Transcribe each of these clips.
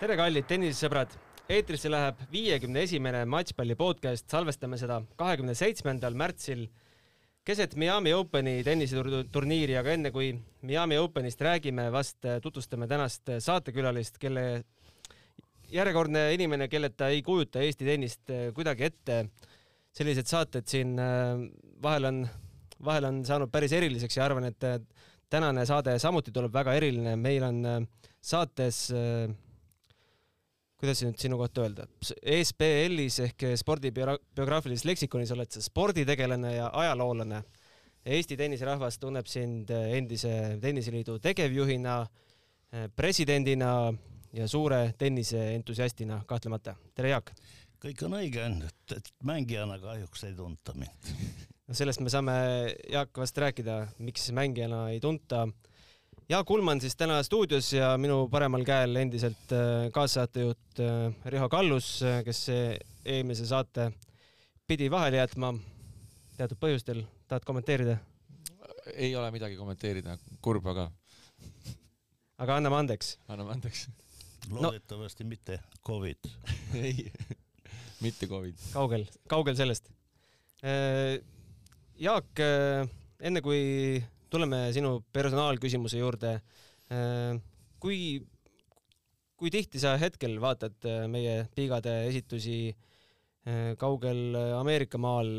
tere, kallid tennisesõbrad! eetrisse läheb viiekümne esimene Matšpalli podcast, salvestame seda kahekümne seitsmendal märtsil keset Miami Openi tenniseturniiri, aga enne kui Miami Openist räägime, vast tutvustame tänast saatekülalist, kelle järjekordne inimene, kelleta ei kujuta Eesti tennist kuidagi ette. sellised saated siin vahel on, vahel on saanud päris eriliseks ja arvan, et tänane saade samuti tuleb väga eriline, meil on saates kuidas nüüd sinu kohta öelda, ESPL-is ehk spordibiograafilises leksikonis oled sa sporditegelane ja ajaloolane. Eesti tenniserahvas tunneb sind endise Tenniseliidu tegevjuhina, presidendina ja suure tenniseentusiastina kahtlemata. tere, Jaak! kõik on õige, et mängijana kahjuks ei tunta mind. no sellest me saame, Jaak, vast rääkida, miks mängijana ei tunta Jaak Ullmann siis täna stuudios ja minu paremal käel endiselt äh, kaassaatejuht äh, Riho Kallus, äh, kes eelmise saate pidi vahele jätma teatud põhjustel. tahad kommenteerida? ei ole midagi kommenteerida, kurb aga. aga anname andeks. anname andeks. loodetavasti no. mitte Covid ei, mitte Covid. kaugel, kaugel sellest. Jaak, enne kui tuleme sinu personaalküsimuse juurde. Äh, kui, kui tihti sa hetkel vaatad äh, meie piigade esitusi äh, kaugel Ameerika maal?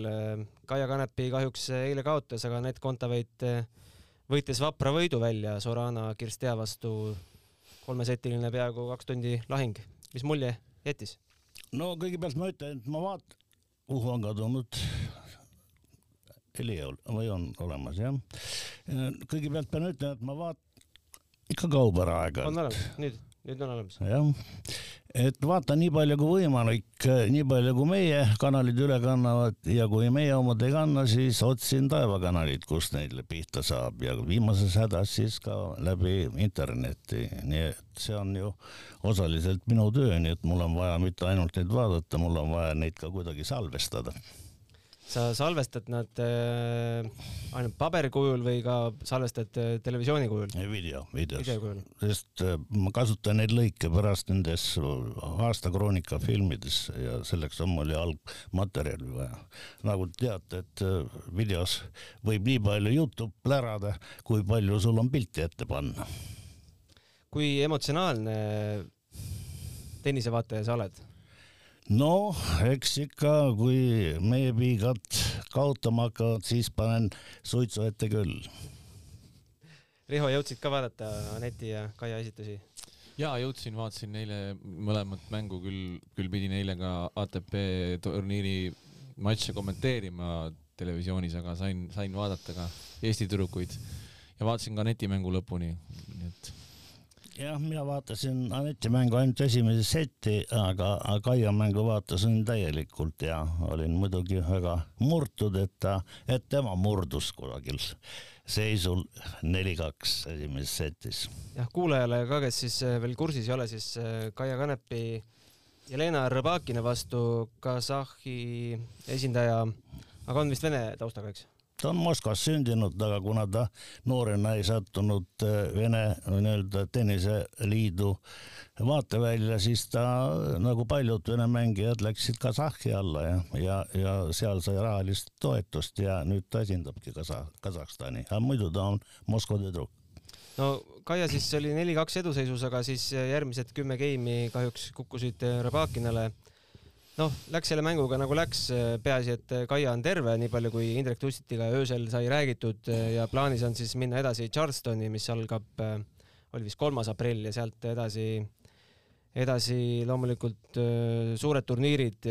Kaia Kanepi kahjuks eile kaotas, aga Anett Kontaveit võitis vapra võidu välja Sorana Kirstea vastu. kolmesetiline peaaegu kaks tundi lahing. mis mulje jättis? no kõigepealt ma ütlen, et ma vaat-, Uhu on kadunud heli või on olemas jah. Kõigepealt pean ütlema, et ma vaat-, ikka kaob ära aega. on olemas, nüüd, nüüd on olemas. jah, et vaatan nii palju kui võimalik, nii palju kui meie kanalid üle kannavad ja kui meie omad ei kanna, siis otsin taevakanalit, kust neile pihta saab. Ja viimases hädas siis ka läbi interneti, nii et see on ju osaliselt minu töö, nii et mul on vaja mitte ainult neid vaadata, mul on vaja neid ka kuidagi salvestada sa salvestad nad äh, ainult paberkujul või ka salvestad äh, televisiooni kujul? video, videos video. sest äh, ma kasutan neid lõike pärast nendes aastakroonika filmides ja selleks on mul ju algmaterjali vaja. nagu teate, et äh, videos võib nii palju juttu plärada, kui palju sul on pilti ette panna. kui emotsionaalne tennisevaataja sa oled? Noh, eks ikka, kui meie piigad kaotama hakkavad, siis panen suitsu ette küll. Riho, jõudsid ka vaadata Aneti ja Kaia esitusi? jaa, jõudsin, vaatasin eile mõlemat mängu, küll, küll pidin eile ka ATP turniiri matše kommenteerima televisioonis, aga sain, sain vaadata ka Eesti tüdrukuid ja vaatasin ka netimängu lõpuni, nii et jah, mina vaatasin Aneti mängu ainult esimese seti, aga Kaia mängu vaatasin täielikult ja olin muidugi väga murtud, et ta, et tema murdus kusagil seisul neli-kaks esimeses setis. jah, kuulajale ka, kes siis äh, veel kursis ei ole, siis äh, Kaia Kanepi Jelena Rõbakina vastu Kasahhi esindaja, aga on vist vene taustaga, eks? Ta on Moskvas sündinud, aga kuna ta noorena ei sattunud äh, Vene nii-öelda tenniseliidu vaatevälja, siis ta nagu paljud Vene mängijad läksid Kasahhi alla ja, ja, ja seal sai rahalist toetust ja nüüd ta esindabki Kasa-, Kasahstani, aga muidu ta on Moskva tüdruk. No Kaia siis oli neli-kaks eduseisus, aga siis järgmised kümme geimi kahjuks kukkusid Rabakinale noh, läks selle mänguga nagu läks, peaasi, et Kaia on terve, nii palju kui Indrek Tussitiga öösel sai räägitud ja plaanis on siis minna edasi Charlestoni, mis algab, oli vist kolmas aprill ja sealt edasi, edasi loomulikult suured turniirid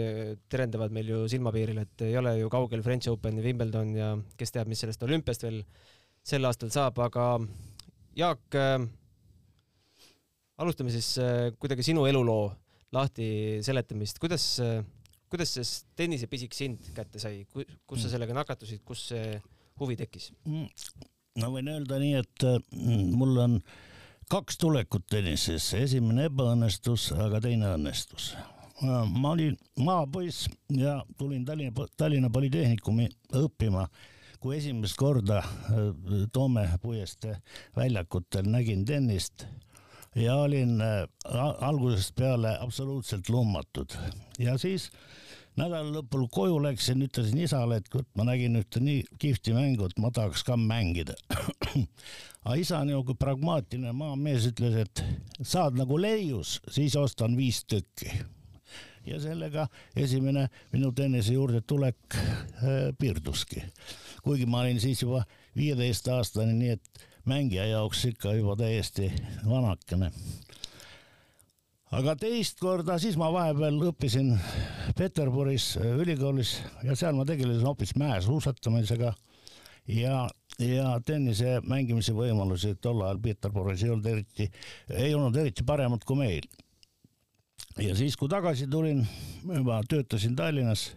terendavad meil ju silmapiiril, et ei ole ju kaugel French Open ja Wimbledon ja kes teab, mis sellest olümpiast veel sel aastal saab, aga Jaak, alustame siis kuidagi sinu eluloo lahti seletamist, kuidas, kuidas see tennisepisik sind kätte sai, kus sa mm. sellega nakatusid, kus see huvi tekkis? Mm. no võin öelda nii, et mm, mul on kaks tulekut tennisesse, esimene ebaõnnestus, aga teine õnnestus. ma olin maapoiss ja tulin Tallinna, Tallinna Polütehnikumi õppima kui esimest korda Toome puiestee väljakutel nägin tennist ja olin äh, algusest peale absoluutselt lummatud ja siis nädala lõpul koju läksin, ütlesin isale, et ma nägin ühte nii kihvti mängu, et ma tahaks ka mängida. aga isa nagu pragmaatiline maamees ütles, et saad nagu leius, siis ostan viis tükki. ja sellega esimene minu tennise juurde tulek äh, piirduski. kuigi ma olin siis juba viieteistaastane, nii et mängija jaoks ikka juba täiesti vanakene aga teist korda, siis ma vahepeal õppisin Peterburis äh, ülikoolis ja seal ma tegelesin hoopis mäesuusatamisega ja, ja tennise mängimise võimalusi tol ajal Peterburis ei olnud eriti, ei olnud eriti paremad kui meil. ja siis, kui tagasi tulin, juba töötasin Tallinnas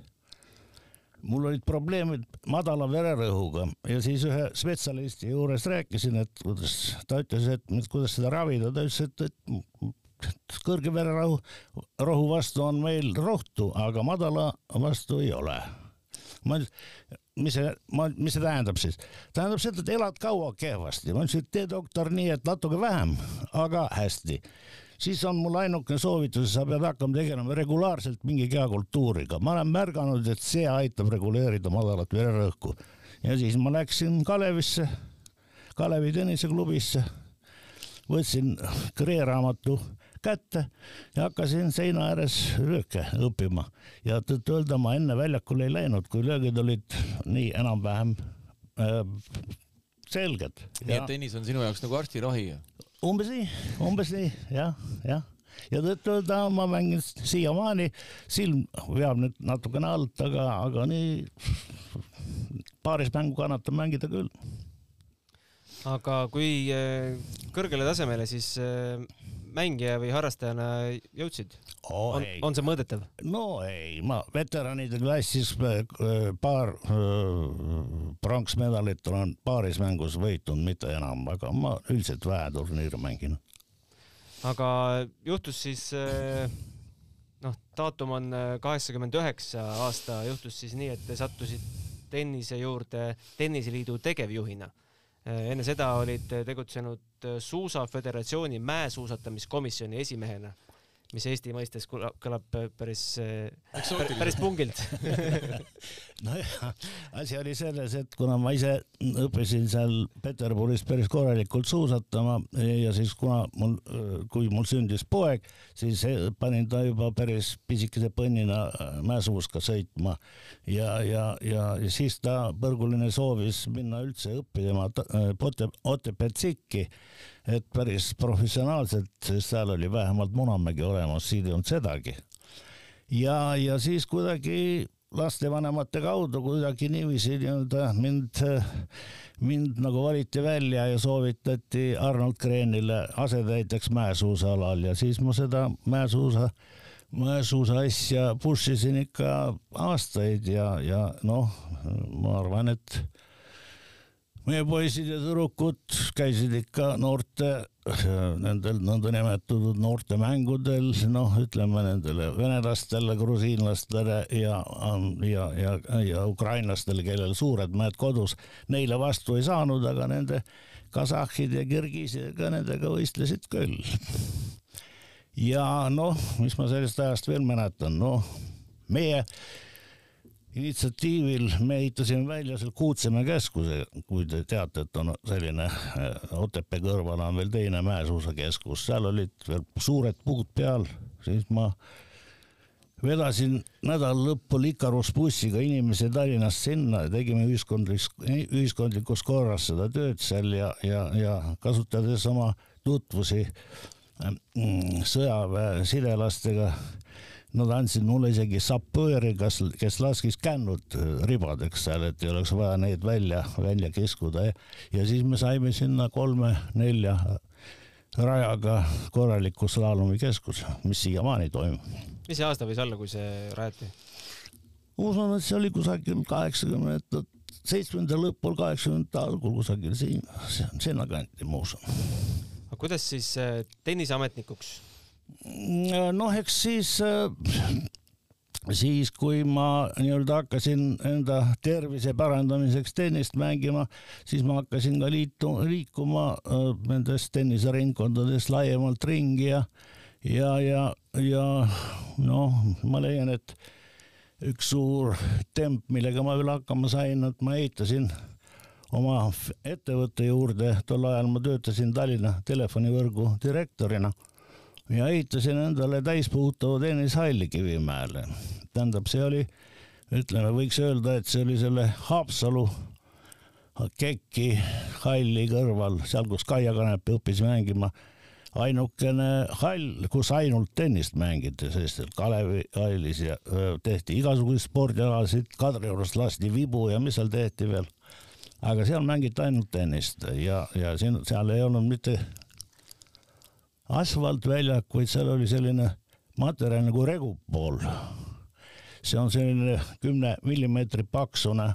mul olid probleemid madala vererõhuga ja siis ühe spetsialisti juures rääkisin, et kuidas ta ütles, et kuidas seda ravida, ta ütles, et, et kõrge vererahu, rohu vastu on meil rohtu, aga madala vastu ei ole. ma ütlesin, mis see, ma, mis see tähendab siis? tähendab seda, et elad kaua kehvasti. ma ütlesin, et tee doktor nii, et natuke vähem, aga hästi. Siis on mul ainukene soovitus, sa pead hakkama tegelema regulaarselt mingi kehakultuuriga. ma olen märganud, et see aitab reguleerida madalat vererõhku. ja siis ma läksin Kalevisse, Kalevi tenniseklubisse, võtsin kreeraamatu kätte ja hakkasin seina ääres lööke õppima ja tõtt-öelda ma enne väljakule ei läinud, kui löögid olid nii enam-vähem äh, selged. nii et tennis on sinu jaoks nagu arstirohi? Umbes nii, umbes nii jah, jah ja tõtt-öelda ma mängin siiamaani, silm veab nüüd natukene alt, aga, aga nii paaris mängu kannatab mängida küll. aga kui äh, kõrgele tasemele siis äh, mängija või harrastajana jõudsid oh,? on, on see mõõdetav? no ei, ma veteranide klassis äh, paar äh, pronksmedalit olen paaris mängus võitnud, mitte enam, aga ma üldiselt vähe turniire mängin. aga juhtus siis äh, noh, daatum on kaheksakümmend üheksa aasta, juhtus siis nii, et te sattusite tennise juurde tenniseliidu tegevjuhina enne seda olid tegutsenud Suusaföderatsiooni mäesuusatamiskomisjoni esimehena mis Eesti mõistes kõlab päris, päris pungilt nojah, asi oli selles, et kuna ma ise õppisin seal Peterburis päris korralikult suusatama ja siis kuna mul, kui mul sündis poeg, siis panin ta juba päris pisikese põnnina mäesuuska sõitma ja, ja, ja, siis ta põrguline soovis minna üldse õppima Otepää tsikki et päris professionaalselt, sest seal oli vähemalt Munamägi olemas, siin ei olnud sedagi. ja, ja siis kuidagi lastevanemate kaudu kuidagi niiviisi nii-öelda mind, mind nagu valiti välja ja soovitati Arnold Kreenile asetäitjaks mäesuusaalal ja siis ma seda mäesuusa, mäesuusa asja push isin ikka aastaid ja, ja noh, ma arvan, et meie poisid ja tüdrukud käisid ikka noorte, nendel nõndanimetatud noortemängudel, noh, ütleme nendele venelastele, grusiinlastele ja, ja, ja, ja ukrainlastele, kellel suured mäed kodus, neile vastu ei saanud, aga nende kasahhid ja kirgiisidega, nendega võistlesid küll. ja noh, mis ma sellest ajast veel mäletan, noh, meie initsiatiivil me ehitasime välja seal Kuutsemäe keskuse, kui te teate, et on selline äh, Otepää kõrval on veel teine mäesuusakeskus, seal olid veel suured puud peal, siis ma vedasin nädala lõpul Ikarus bussiga inimesi Tallinnast sinna ja tegime ühiskondlikus, ühiskondlikus korras seda tööd seal ja, ja, ja kasutades oma tutvusi mm, sõjaväe sidelastega Nad andsid mulle isegi sapööri, kas, kes laskis kännud äh, ribadeks seal, et ei oleks vaja neid välja, välja kiskuda ja, siis me saime sinna kolme-nelja rajaga korraliku slaalomikeskus, mis siiamaani toimub. mis see aasta võis olla, kui see rajati? usun, et see oli kusagil kaheksakümnendate, seitsmenda lõpul, kaheksakümnendate algul kusagil siin, sinnakanti, ma usun. aga kuidas siis äh, tenniseametnikuks noh, eks siis äh, siis, kui ma nii-öelda hakkasin enda tervise parandamiseks tennist mängima, siis ma hakkasin ka liitu, liikuma äh, nendes tenniseringkondades laiemalt ringi ja, ja, ja, ja noh, ma leian, et üks suur temp, millega ma veel hakkama sain, et ma ehitasin oma ettevõtte juurde, tol ajal ma töötasin Tallinna telefonivõrgu direktorina ja ehitasin endale täispuhutava tennishalli Kivimäele. tähendab, see oli, ütleme, võiks öelda, et see oli selle Haapsalu Kekki halli kõrval, seal, kus Kaia Kanepi õppis mängima, ainukene hall, kus ainult tennist mängiti, sest et Kalevi hallis ja tehti igasuguseid spordialasid, Kadriorust lasti vibu ja mis seal tehti veel. aga seal mängiti ainult tennist ja, ja siin, seal ei olnud mitte asfaltväljak, vaid seal oli selline materjal nagu regupool. see on selline kümne millimeetri paksune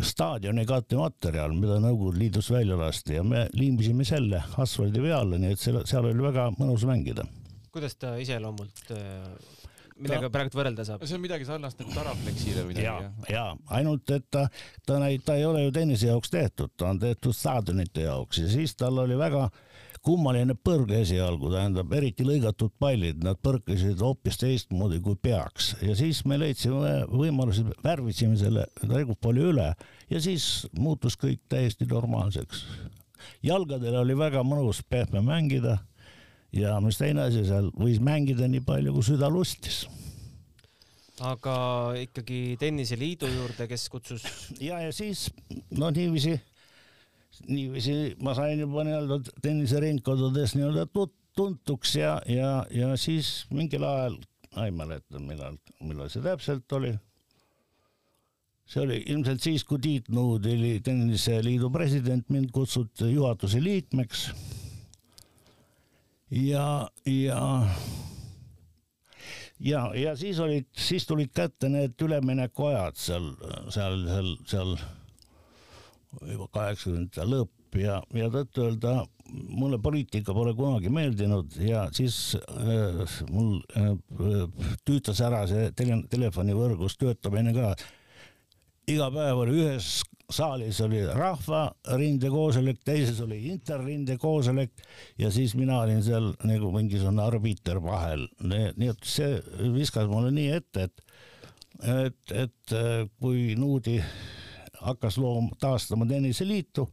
staadioni kattematerjal, mida Nõukogude Liidus välja lasti ja me liimisime selle asfaldi peale, nii et seal, seal oli väga mõnus mängida. kuidas ta iseloomult äh, millega ta... praegu võrrelda saab? see on midagi sarnast nagu Taraflexile või midagi, jah? ja ainult, et ta, ta, ta ei ole ju tennise jaoks tehtud, ta on tehtud staadionite jaoks ja siis tal oli väga äh, kummaline põrg esialgu, tähendab eriti lõigatud pallid, nad põrkasid hoopis teistmoodi kui peaks ja siis me leidsime võimalusi, värvisime selle reegupalli üle ja siis muutus kõik täiesti normaalseks. jalgadel oli väga mõnus pehme mängida ja mis teine asi, seal võis mängida nii palju, kui süda lustis aga ikkagi tenniseliidu juurde, kes kutsus? ja, ja siis no niiviisi niiviisi ma sain juba nii-öelda tenniseringkondades nii-öelda tuntuks ja, ja, ja siis mingil ajal, ma ei mäleta, millal, millal see täpselt oli. see oli ilmselt siis, kui Tiit Nuud oli Tenniseliidu president, mind kutsuti juhatuse liikmeks. ja, ja ja, ja siis olid, siis tulid kätte need üleminekuajad seal, seal, seal, seal juba kaheksakümnendate lõpp ja, ja tõtt-öelda mulle poliitika pole kunagi meeldinud ja siis äh, mul äh, tüütas ära see tele, telefonivõrgus töötamine ka. iga päev oli ühes saalis oli rahvarinde koosolek, teises oli interrinde koosolek ja siis mina olin seal nagu mingisugune arbiiter vahel, nii et see viskas mulle nii ette, et et, et äh, kui Nuudi hakkas loom-, taastama tenniseliitu,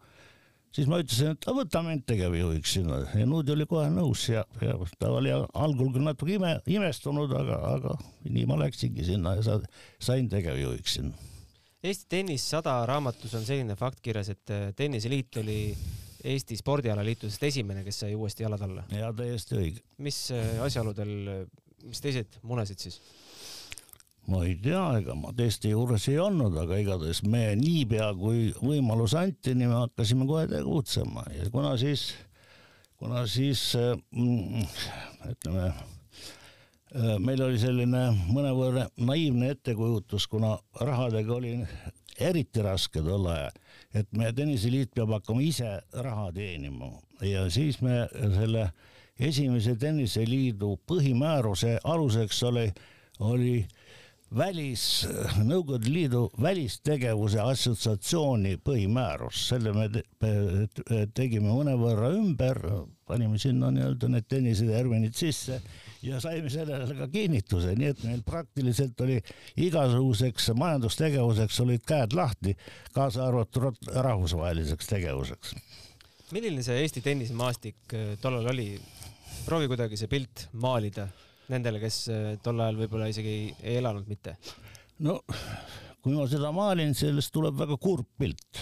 siis ma ütlesin, et võta mind tegevjuhiks sinna ja Nuudi oli kohe nõus ja, ja ta oli algul küll natuke ime, imestunud, aga, aga nii ma läksingi sinna ja sa, sain tegevjuhiks sinna. Eesti Tennis sada raamatus on selline fakt kirjas, et äh, Tenniseliit oli Eesti spordialaliitudest esimene, kes sai uuesti jalad alla. ja täiesti õige. mis äh, asjaoludel, mis teised munesid siis? Ma ei tea, ega ma testi juures ei olnud, aga igatahes me niipea kui võimalus anti, nii me hakkasime kohe tegutsema. Ja kuna siis, kuna siis mm, ütleme, äh, meil oli selline mõnevõrra naiivne ettekujutus, kuna rahadega oli eriti raske tol ajal, et meie tenniseliit peab hakkama ise raha teenima. Ja siis me selle esimese tenniseliidu põhimääruse aluseks oli, oli välis, Nõukogude Liidu välistegevuse assotsiatsiooni põhimäärus, selle me tegime mõnevõrra ümber, panime sinna nii-öelda need tenniseterminid sisse ja saime sellele ka kinnituse, nii et meil praktiliselt oli igasuguseks majandustegevuseks olid käed lahti, kaasa arvatud rahvusvaheliseks tegevuseks. milline see Eesti tennisemaastik äh, tollal oli? proovi kuidagi see pilt maalida nendele, kes äh, tol ajal võib-olla isegi ei, ei elanud mitte? no kui ma seda maalin, sellest tuleb väga kurb pilt.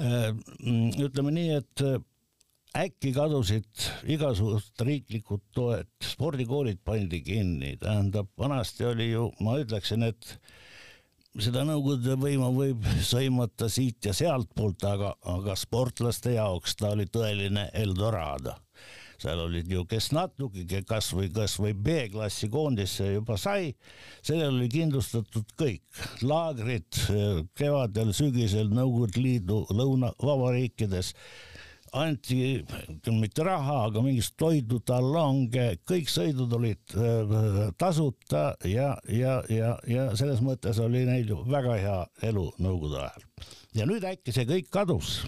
Äh, ütleme nii, et äh, äkki kadusid igasugused riiklikud toed, spordikoolid pandi kinni, tähendab, vanasti oli ju, ma ütleksin, et seda Nõukogude võimu võib sõimata siit ja sealtpoolt, aga, aga sportlaste jaoks ta oli tõeline Eldorado seal olid ju, kes natuke kasvõi, kasvõi B-klassi koondisse juba sai, sellel oli kindlustatud kõik, laagrid kevadel, sügisel Nõukogude Liidu lõunavabariikides. Anti mitte raha, aga mingit toidu, talonge, kõik sõidud olid äh, tasuta ja, ja, ja, ja selles mõttes oli neil ju väga hea elu nõukogude ajal. ja nüüd äkki see kõik kadus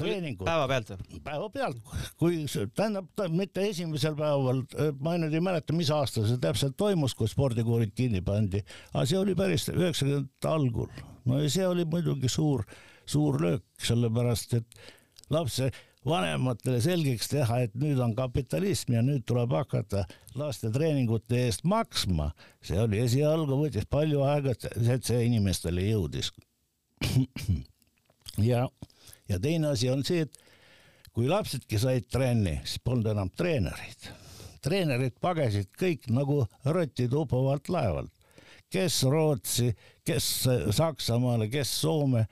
treeningud. päeva pealt või? päevapealt, kui tähendab mitte esimesel päeval, ma nüüd ei mäleta, mis aastal see täpselt toimus, kui spordikoolid kinni pandi, aga see oli päris üheksakümnendate algul. no ja see oli muidugi suur, suur löök, sellepärast et lapse vanematele selgeks teha, et nüüd on kapitalism ja nüüd tuleb hakata laste treeningute eest maksma. see oli esialgu, võttis palju aega, et see inimestele jõudis. ja, ja teine asi on see, et kui lapsedki said trenni, siis polnud enam treenereid. treenerid pagesid kõik nagu rotid upuvalt laevalt, kes Rootsi, kes Saksamaale, kes Soome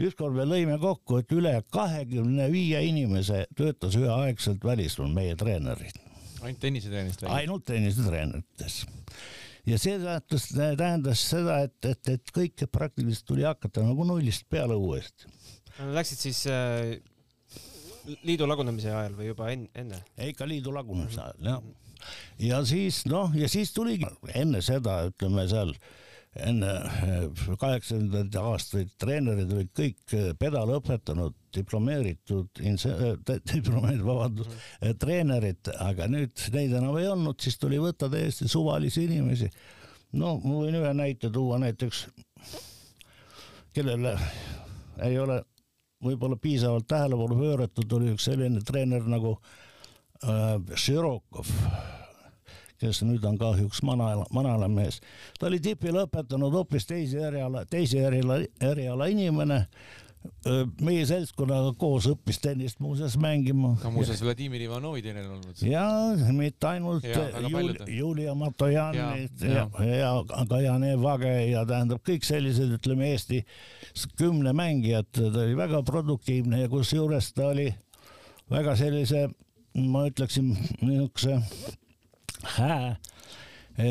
ükskord me lõime kokku, et üle kahekümne viie inimese töötas üheaegselt välismaal meie treenerid. ainult tennisetreenerist? ainult tennisetreenerites. ja see tähendas, tähendas seda, et, et, et kõike praktiliselt tuli hakata nagu nullist peale uuesti. Läksid siis äh, liidu lagunemise ajal või juba en, enne? ikka liidu lagunemise ajal, jah. ja siis noh, ja siis tuligi enne seda, ütleme seal enne eh, kaheksakümnendaid aastaid treenerid olid kõik eh, pedale õpetanud, diplomeeritud, eh, diplomeeritud, vabandust, mhm. treenerid, aga nüüd neid enam ei olnud, siis tuli võtta täiesti suvalisi inimesi. no ma võin ühe näite tuua näiteks, kellele ei ole võib-olla piisavalt tähelepanu pööratud, oli üks selline treener nagu äh, Širokov kes nüüd on kahjuks manala, manalamees. ta oli tipi lõpetanud hoopis teise eriala, teise eriala, eriala inimene meie seltskonnaga koos õppis tennist muuseas mängima. ka muuseas Vladimir Ivanovi treener olnud. ja mitte ainult ja, Jul, Julia Matojanit ja, ja, ja, ja Kajane Vage ja tähendab kõik sellised, ütleme Eesti kümne mängijat, ta oli väga produktiivne ja kusjuures ta oli väga sellise, ma ütleksin niisuguse hää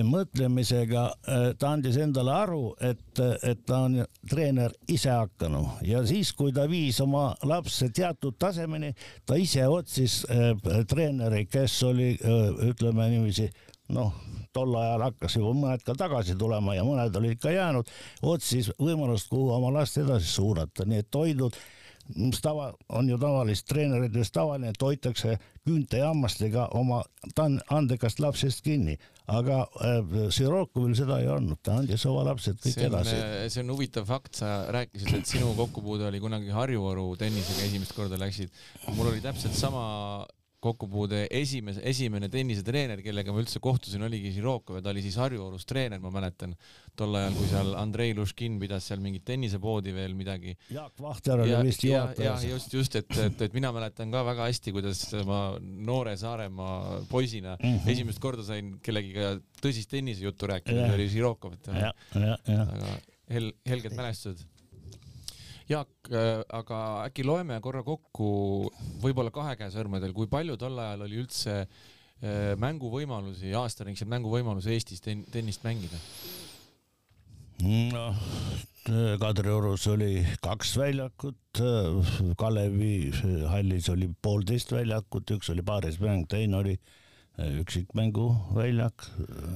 mõtlemisega eh, ta andis endale aru, et, et ta on treener isehakanu ja siis, kui ta viis oma lapse teatud tasemeni, ta ise otsis äh, treeneri, kes oli ütleme niiviisi, noh, tol ajal hakkas juba mõned ka tagasi tulema ja mõned olid ka jäänud, otsis võimalust, kuhu oma last edasi suunata, nii et toidud mis tava, on ju tavaliselt treenerites tavaline, et hoitakse küünte ja hammastega oma andekast lapsest kinni, aga äh, Sirokovil seda ei olnud, ta andis oma lapsed kõik see on, edasi. äh, see on huvitav fakt, sa rääkisid, et sinu kokkupuude oli kunagi Harju-Oru tennisega esimest korda läksid. mul oli täpselt sama kokkupuude esimese, esimene tennisetreener, kellega ma üldse kohtusin, oligi Žirokov ja ta oli siis Harju-Orus treener, ma mäletan. Tol ajal, kui seal Andrei Luškin pidas seal mingit tennisepoodi veel midagi. Jaak Vahter oli vist juhataja. ja just, just, et, et, et mina mäletan ka väga hästi, kuidas ma noore Saaremaa poisina mm -hmm. esimest korda sain kellegiga tõsist tennisejuttu rääkida, see oli Žirokov, et väga hel-, helged mälestused Jaak, äh, aga äkki loeme korra kokku võib-olla kahe käe sõrmedel, kui palju tol ajal oli üldse äh, mänguvõimalusi, aastaringseid mänguvõimalusi Eestis ten tennist mängida? Noh, Kadriorus oli kaks väljakut, Kalevi hallis oli poolteist väljakut, üks oli paarismäng, teine oli äh, üksikmänguväljak,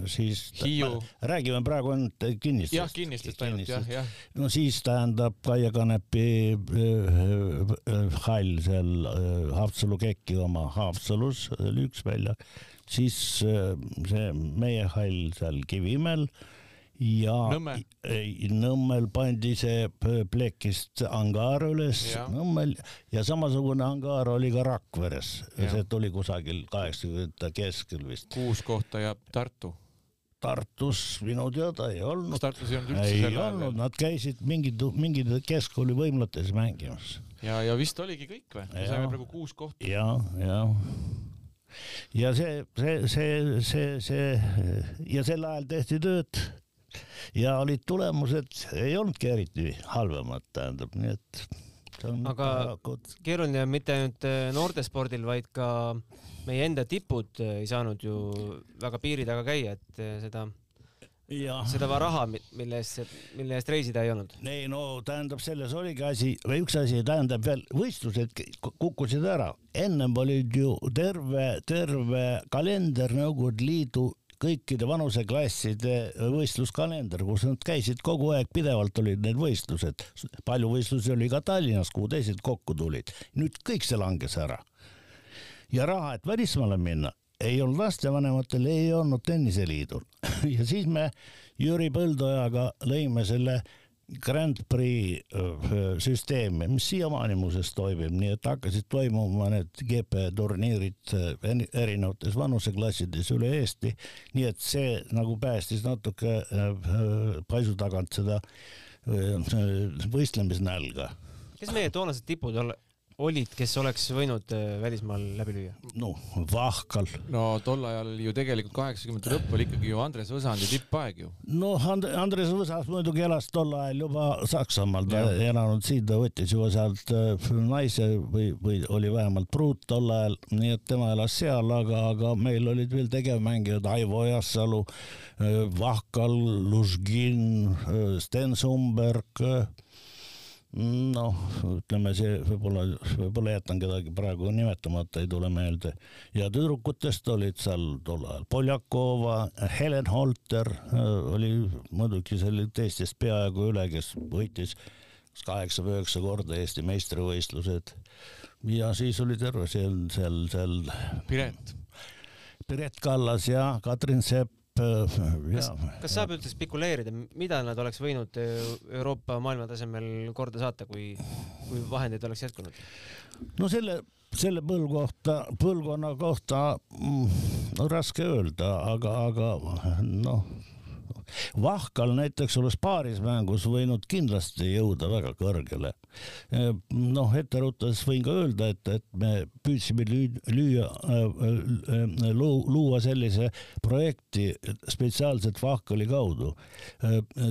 siis Hiiu. räägime praegu ainult kinnistest. jah, kinnistest ainult jah, jah. no siis tähendab Kaie Kanepi äh, hall seal äh, Haapsalu kekki oma Haapsalus oli üks väljak, siis äh, see meie hall seal Kivimäel ja Nõmme. Nõmmel pandi see plekist angaar üles ja. Nõmmel ja samasugune angaar oli ka Rakveres, see tuli kusagil kaheksakümnendate keskel vist. kuus kohta jääb Tartu. Tartus minu teada ei olnud. Tartus ei olnud üldse ei olnud, nad käisid mingid, mingid keskkooli võimlates mängimas. ja, ja vist oligi kõik või? me saime praegu kuus kohta. ja, ja ja see, see, see, see, see ja sel ajal tehti tööd ja olid tulemused ei olnudki eriti halvemad, tähendab, nii et aga parakud. keeruline on mitte ainult äh, noortespordil, vaid ka meie enda tipud äh, ei saanud ju väga piiri taga käia, et äh, seda seda raha, mille eest, mille eest reisida ei olnud? ei no tähendab, selles oligi asi, või üks asi, tähendab veel võistlused kukkusid ära, ennem olid ju terve, terve kalender Nõukogude Liidu kõikide vanuseklasside võistluskalender, kus nad käisid kogu aeg, pidevalt olid need võistlused. palju võistlusi oli ka Tallinnas, kuhu teised kokku tulid. nüüd kõik see langes ära. ja raha, et välismaale minna, ei olnud lastevanematel, ei olnud tenniseliidul ja siis me Jüri Põldojaga lõime selle Grand Prix süsteemi, mis siiamaani muuseas toimib, nii et hakkasid toimuma need GP turniirid erinevates vanuseklassides üle Eesti. nii et see nagu päästis natuke paisu tagant seda võistlemisnälga. kes meie toonased tipud olid, kes oleks võinud äh, välismaal läbi lüüa? no Vahkal. no tol ajal ju tegelikult kaheksakümnendate lõpp oli ikkagi ju Andres Võsandi tippaeg ju. no And Andres Võsas muidugi elas tol ajal juba Saksamaal, ta ei elanud siin, ta võttis juba sealt äh, naise või, või oli vähemalt pruut tol ajal, nii et tema elas seal, aga, aga meil olid veel tegevmängijad Aivo Jassalu, äh, Vahkal, Lužgin, Sten Sumberg noh, ütleme see võib-olla, võib-olla jätan kedagi praegu nimetamata, ei tule meelde. ja tüdrukutest olid seal tol ajal Poljakova, Helen Holter oli muidugi selle teistest peaaegu üle, kes võitis kaheksa või üheksa korda Eesti meistrivõistlused. ja siis oli terve seal, seal, seal. Piret. Piret Kallas ja Katrin Sepp kas, kas saab üldse spekuleerida, mida nad oleks võinud Euroopa maailmatasemel korda saata, kui, kui vahendeid oleks jätkunud? no selle, selle põlvkohta, põlvkonna kohta mm, no raske öelda, aga, aga noh Vahkal näiteks oleks paarismängus võinud kindlasti jõuda väga kõrgele. noh, etteruttades võin ka öelda, et, et me püüdsime lüüa, luua sellise projekti spetsiaalselt Vahkali kaudu.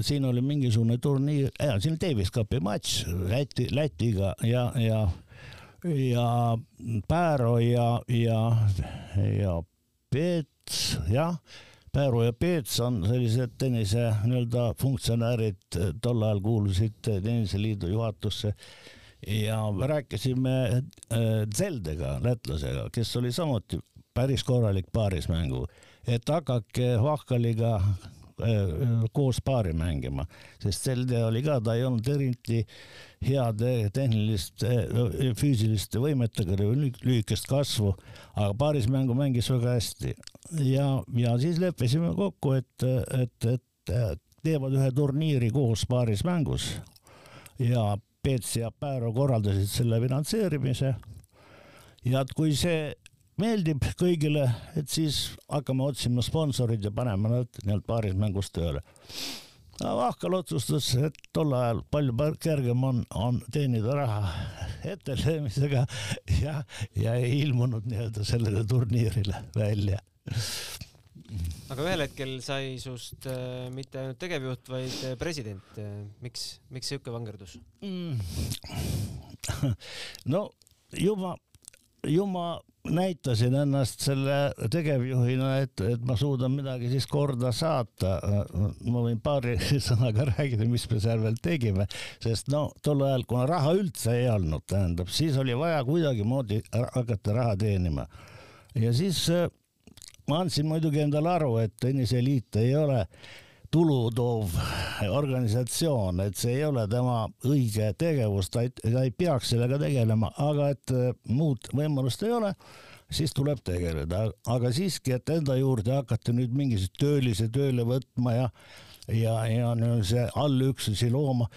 siin oli mingisugune turniir, siin oli Davis Cupi matš Läti, Lätiga ja, ja ja Pääro ja, ja, ja Peets, jah Pääru ja Peets on sellised tennise nii-öelda funktsionäärid, tol ajal kuulusid Tenniseliidu juhatusse. Ja rääkisime äh, Zeldega, lätlasega, kes oli samuti päris korralik paarismängu, et hakake Vahkaliga koos paari mängima, sest Zelde oli ka, ta ei olnud eriti heade tehniliste, füüsiliste võimetega, lühikest kasvu, aga paarismängu mängis väga hästi. Ja, ja siis leppisime kokku, et, et, et teevad ühe turniiri koos paaris mängus. Ja Peets ja Pääro korraldasid selle finantseerimise. ja et kui see meeldib kõigile, et siis hakkame otsima sponsorid ja paneme nad nii-öelda paaris mängus tööle. Vahkal otsustas, et tol ajal palju kergem on, on teenida raha ettelöömisega ja, ja ei ilmunud nii-öelda sellele turniirile välja aga ühel hetkel sai sust äh, mitte ainult tegevjuht, vaid äh, president. Äh, miks, miks sihuke vangerdus mm.? no juba, juba näitasin ennast selle tegevjuhina, et, et ma suudan midagi siis korda saata. ma võin paari sõnaga rääkida, mis me seal veel tegime, sest no tol ajal, kuna raha üldse ei olnud, tähendab, siis oli vaja kuidagimoodi hakata raha teenima ja siis ma andsin muidugi endale aru, et tenniseliit ei ole tulu toov organisatsioon, et see ei ole tema õige tegevus, ta ei, ta ei peaks sellega tegelema, aga et äh, muud võimalust ei ole, siis tuleb tegeleda, aga siiski, et enda juurde hakata nüüd mingisuguseid töölisi tööle võtma ja ja, ja see allüksusi looma,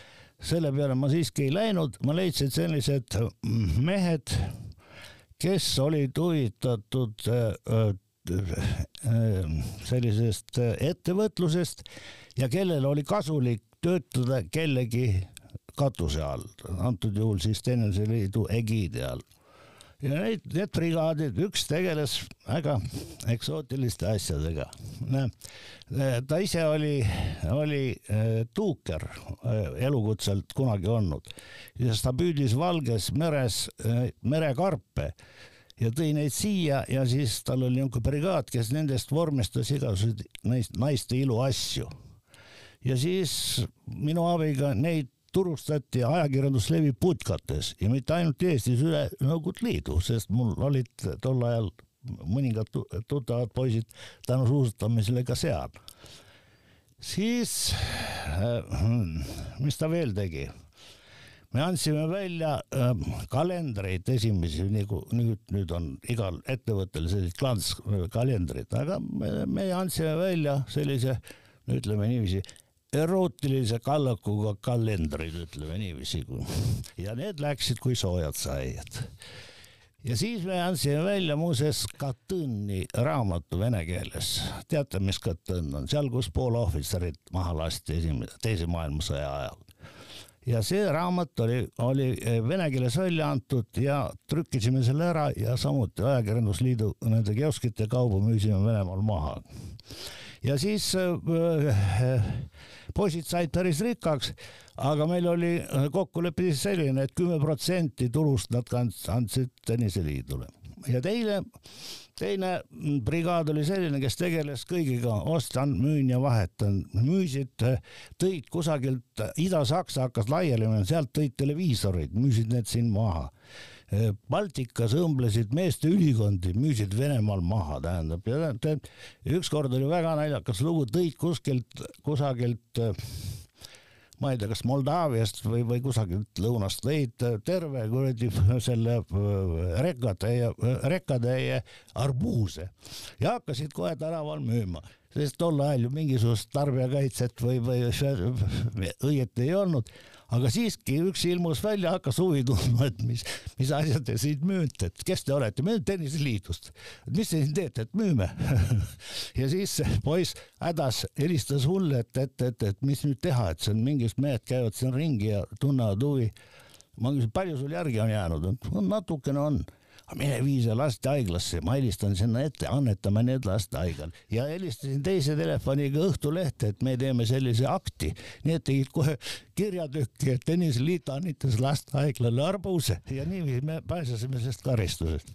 selle peale ma siiski ei läinud, ma leidsin sellised mehed, kes olid huvitatud äh, Äh, sellisest äh, ettevõtlusest ja kellel oli kasulik töötada kellegi katuse all, antud juhul siis Tenniseliidu egiidi all. ja neid, need brigaadid, üks tegeles väga eksootiliste asjadega. Äh, ta ise oli, oli tuuker elukutselt kunagi olnud ja ta püüdis Valges meres merekarpe ja tõi neid siia ja siis tal oli niisugune brigaad, kes nendest vormistas igasuguseid naiste iluasju ja siis minu abiga neid turustati ajakirjanduslevi putkates ja mitte ainult Eestis, üle Nõukogude Liidu, sest mul olid tol ajal mõningad tuttavad poisid tänu suusatamisele ka seal. siis, äh, mis ta veel tegi? Me andsime välja äh, kalendreid esimesi, nagu nüüd, nüüd on igal ettevõttel sellised klantskalendrid, aga me, me andsime välja sellise, ütleme niiviisi, erootilise kallakuga kalendrid, ütleme niiviisi. ja need läksid kui soojad saiad ja siis me andsime välja muuseas Katõni raamatu vene keeles. teate, mis Katõn on, seal, kus Poola ohvitserid maha lasti esimese, teise maailmasõja ajal. Ja see raamat oli, oli vene keeles välja antud ja trükkisime selle ära ja samuti Ajakirjandusliidu nende kioskite kaudu müüsime Venemaal maha. ja siis äh, poisid said päris rikkaks aga meil oli kokkulepe siis selline, et kümme protsenti tulust nad andsid tenniseliidule ja teine, teine brigaad oli selline, kes tegeles kõigiga, ostan, müün ja vahetan, müüsid, tõid kusagilt Ida-Saksa hakkas laiali minema, sealt tõid televiisoreid, müüsid need siin maha. Baltikas õmblesid meeste ülikondi, müüsid Venemaal maha, tähendab, ja ükskord oli väga naljakas lugu, tõid kuskilt, kusagilt ma ei tea, kas Moldaaviast või, või kusagilt lõunast lõid terve kuradi selle äh, rekatäie, rekatäie arbuuse ja hakkasid kohe tänaval müüma, sest tol ajal ju mingisugust tarbijakaitset või, või õieti ei olnud aga siiski üks ilmus välja, hakkas huvi tundma, et mis, mis asjad te siin müüte, et kes te olete, me oleme tenniseliidust. mis te siin teete, et müüme ja siis poiss hädas helistas mulle, et, et, et, et mis nüüd teha, et on mingid mehed käivad siin ringi ja tunnevad huvi. ma küsisin, palju sul järgi on jäänud, natukene on mine vii see lastehaiglasse, ma helistan sinna ette, annetame need lastehaigal ja helistasin teise telefoniga Õhtulehte, et me teeme sellise akti. Need tegid kohe kirjatükki, et Tõnis Liit annetas lastehaiglale arbuuse ja niiviisi me pääsesime sellest karistusest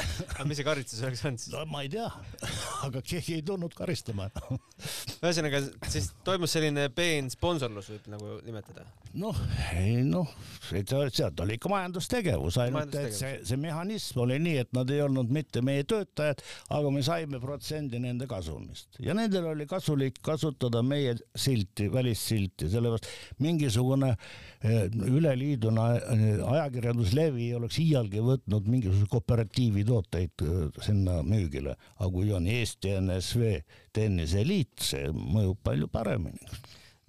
aga mis see karistus oleks olnud siis? no ma ei tea, aga keegi ei tulnud karistama ühesõnaga, siis toimus selline peen sponsorlus, võib nagu nimetada? noh, ei noh, sealt oli ikka majandustegevus, ainult et see, see mehhanism oli nii, et nad ei olnud mitte meie töötajad, aga me saime protsendi nende kasumist ja nendel oli kasulik kasutada meie silti, välissilti, sellepärast mingisugune eh, üleliiduna eh, ajakirjanduslevi ei oleks iialgi võtnud mingisuguse kooperatiivi tooteid äh, sinna müügile, aga kui on Eesti NSV Tenniseliit, see mõjub palju paremini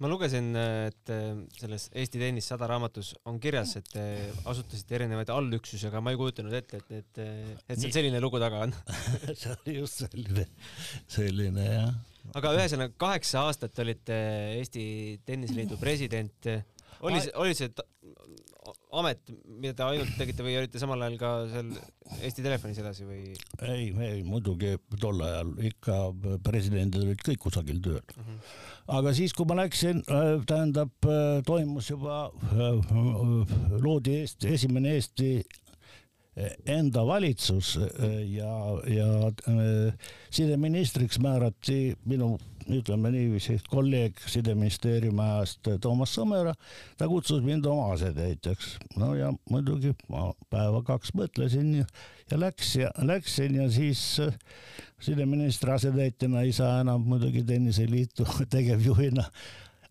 ma lugesin, et selles Eesti Tennis sada raamatus on kirjas, et te asutasite erinevaid allüksusi, aga ma ei kujutanud ette, et need, et seal selline lugu taga on see oli just selline, selline jah. aga ühesõnaga kaheksa aastat olite Eesti Tenniseliidu president. Oli see, oli see amet, mida te ainult tegite või olite samal ajal ka seal Eesti Telefonis edasi või? ei, ei muidugi tol ajal ikka presidendid olid kõik kusagil tööl mm. -hmm. aga siis, kui ma läksin, äh, tähendab, äh, toimus juba, äh, loodi Eesti, esimene Eesti enda valitsus ja, ja sideministriks määrati minu ütleme niiviisi, kolleeg sideministeeriumi ajast Toomas Sõmera, ta kutsus mind oma asetäitjaks. no ja muidugi ma päeva kaks mõtlesin ja, ja läks ja läksin ja siis äh, sideministri asetäitjana ei saa enam muidugi tenniseliitu tegevjuhina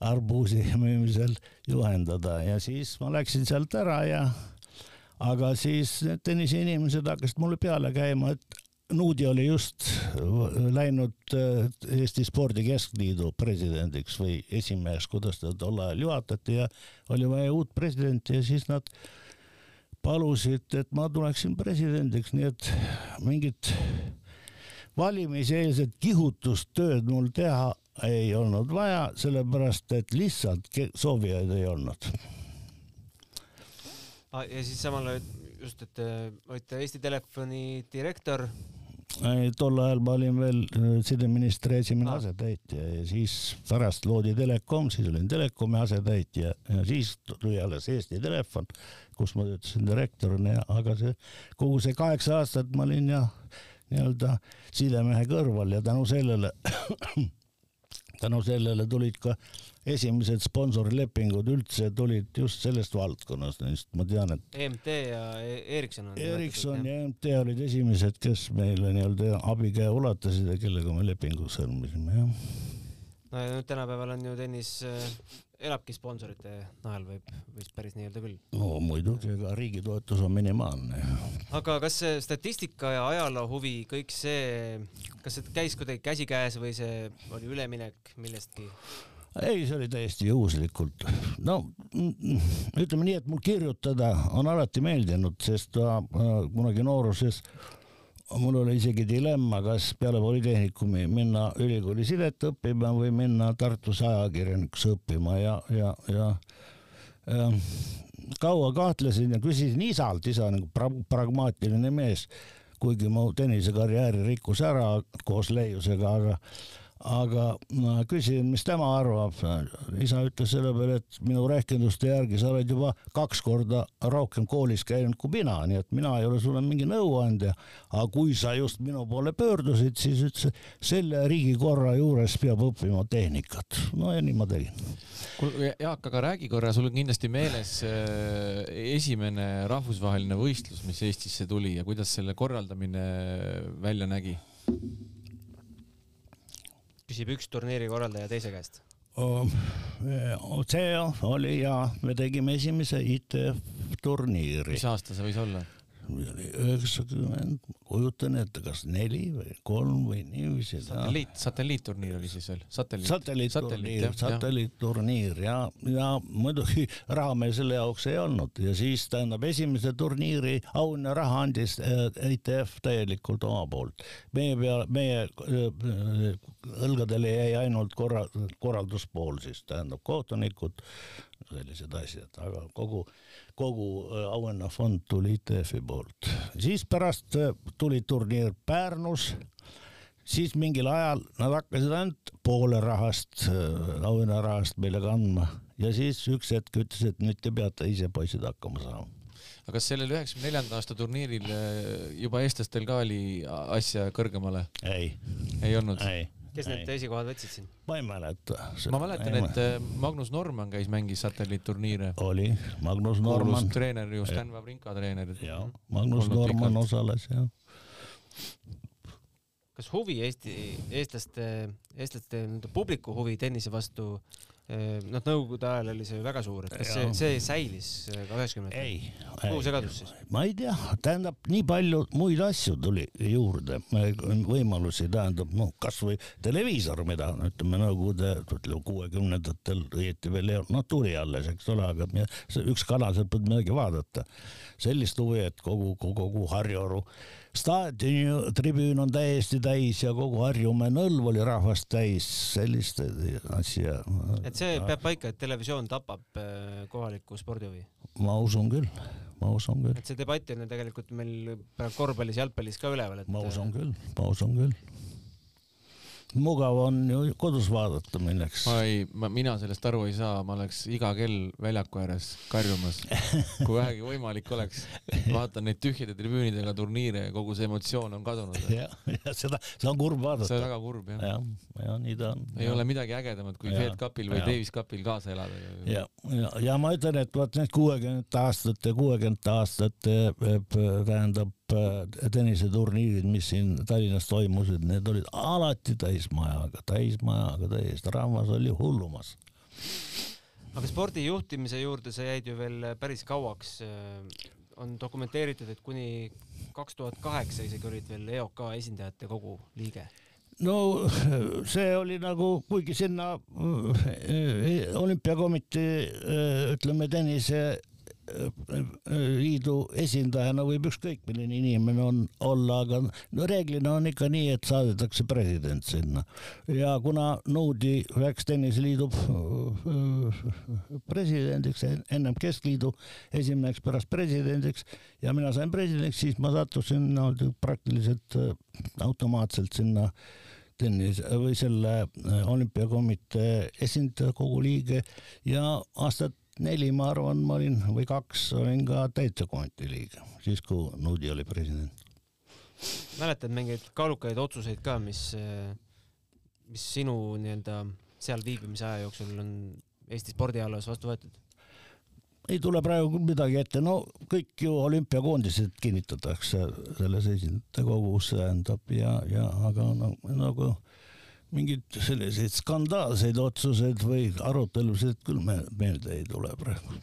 arbuusi müümisel juhendada ja siis ma läksin sealt ära ja aga siis need tenniseinimesed hakkasid mulle peale käima, et Nuudi oli just läinud äh, Eesti Spordi Keskliidu presidendiks või esimeheks, kuidas ta tol ajal juhatati ja oli vaja uut presidenti ja siis nad palusid, et ma tuleksin presidendiks, nii et mingit valimiseelset kihutustööd mul teha ei olnud vaja, sellepärast et lihtsalt soovijaid ei olnud. Ah, ja siis samal ajal just, et äh, olite Eesti Telefoni direktor. tol ajal ma olin veel äh, sideministri esimene ah. asetäitja ja siis pärast loodi Telekom, siis olin Telekomi asetäitja ja siis tuli alles Eesti Telefon, kus ma töötasin direktorina, aga see kogu see kaheksa aastat ma olin jah nii-öelda sidemehe kõrval ja tänu sellele tänu sellele tulid ka esimesed sponsorlepingud üldse tulid just sellest valdkonnast, sest ma tean, et EMT ja E- Ericsson on Ericsson ja EMT olid esimesed, kes meile nii-öelda abikäe ulatasid ja kellega me lepingu sõlmisime, jah. no ja nüüd tänapäeval on ju tennis äh, elabki sponsorite najal, võib vist päris nii öelda küll. no muidugi, ega riigi toetus on minimaalne. aga kas see statistika ja ajaloo huvi, kõik see, kas see käis kuidagi käsikäes või see oli üleminek millestki? Ei, see oli täiesti juhuslikult. no ütleme nii, et mul kirjutada on alati meeldinud, sest äh, kunagi nooruses mul oli isegi dilemma, kas peale Polütehnikumi minna ülikooli sidet õppima või minna Tartusse ajakirjanikuks õppima ja, ja, ja, ja kaua kahtlesin ja küsisin isalt, isa nagu pra pragmaatiline mees, kuigi mu tennisekarjääri rikkus ära koos leiusega, aga aga ma küsisin, mis tema arvab. isa ütles selle peale, et minu rehkenduste järgi sa oled juba kaks korda rohkem koolis käinud kui mina, nii et mina ei ole sulle mingi nõuandja. aga kui sa just minu poole pöördusid, siis ütles, selle riigikorra juures peab õppima tehnikat. no ja nii ma tegin. kuule Jaak, aga räägi korra, sul on kindlasti meeles äh, esimene rahvusvaheline võistlus, mis Eestisse tuli ja kuidas selle korraldamine välja nägi? Küsib üks turniiri korraldaja teise käest. see oli ja me tegime esimese ITF turniiri. mis aasta see võis olla? Üheksakümmend, kujutan ette, kas neli või kolm või niiviisi. satelliit, satelliitturniir oli siis veel? satelliit, satelliitturniir, satelliitturniir ja, ja muidugi raha meil selle jaoks ei olnud ja siis tähendab esimese turniiri auhinna raha andis ITF täielikult oma poolt. meie peale, meie õlgadele jäi ainult korra, korralduspool siis tähendab kohtunikud, sellised asjad, aga kogu kogu auhinnafond tuli ITF-i poolt. siis pärast tuli turniir Pärnus, siis mingil ajal nad hakkasid ainult poole rahast, auhinnarahast meile kandma ja siis üks hetk ütles, et nüüd te peate ise poisid hakkama saama aga kas sellel üheksakümne neljanda aasta turniiril juba eestlastel ka oli asja kõrgemale? ei. ei olnud? Kes need esikohad võtsid siin? ma ei mäleta. ma mäletan, et äh, Magnus Norman käis, mängis satelliitturniire. oli, Magnus Norman. treener ju, Sten Wawrinka treener. jah, Magnus Norman pikalt. osales jah. kas huvi Eesti, eestlaste, eestlaste publiku huvi tennise vastu noh, nõukogude ajal oli see ju väga suur, et kas see, see säilis ka üheksakümnendatel? ei. kuhu segadus siis? ma ei tea, tähendab, nii palju muid asju tuli juurde, võimalusi, tähendab, noh, kasvõi televiisor, mida ütleme Nõukogude, ütleme kuuekümnendatel õieti veel ei olnud, noh, tuli alles, eks ole, aga üks kanal, sealt polnud midagi vaadata. sellist huvi, et kogu, kogu, kogu Harjuaru staadioni tribüün on täiesti täis ja kogu Harjumäe nõlv oli rahvast täis, sellist asja. et see peab paika, et televisioon tapab kohalikku spordihuvi? ma usun küll, ma usun küll. et see debatt on ju tegelikult meil praegu korvpallis, jalgpallis ka üleval, et. ma usun küll, ma usun küll mugav on ju kodus vaadata milleks. ma ei, ma, mina sellest aru ei saa, ma oleks iga kell väljaku ääres karjumas, kui vähegi võimalik oleks. vaatan neid tühjade tribüünidega turniire ja kogu see emotsioon on kadunud. ja, ja seda, seda on kurb vaadata. see on väga kurb jah. jah, ja nii ta on. ei ja. ole midagi ägedamat kui Fed Cupil või ja. Davis Cupil kaasa elada. ja, ja, ja ma ütlen, et vot need kuuekümnendate aastate, kuuekümnendate aastate tähendab tenniseturniirid, mis siin Tallinnas toimusid, need olid alati täismajaga, täismajaga täis, rahvas oli hullumas. aga spordi juhtimise juurde sa jäid ju veel päris kauaks. on dokumenteeritud, et kuni kaks tuhat kaheksa isegi olid veel EOK esindajate kogu liige no see oli nagu, kuigi sinna olümpiakomitee ütleme tennise liidu esindajana võib ükskõik milline inimene on olla, aga no reeglina on ikka nii, et saadetakse president sinna. Ja kuna nõudi läks tenniseliidu presidendiks, ennem keskliidu esimeheks, pärast presidendiks ja mina sain presidendiks, siis ma sattusin no, praktiliselt automaatselt sinna tennis või selle olümpiakomitee esindaja, kogu liige ja aastat neli, ma arvan, ma olin või kaks olin ka täitsakomitee liige, siis kui Nudi oli president. mäletad mingeid kaalukaid otsuseid ka, mis, mis sinu nii-öelda seal viibimise aja jooksul on Eesti spordialas vastu võetud? ei tule praegu midagi ette, no kõik ju olümpiakoondised kinnitatakse selles esindajate kogus, tähendab ja, ja aga no, nagu mingeid selliseid skandaalseid otsuseid või arutelusid küll me meelde ei tule praegu.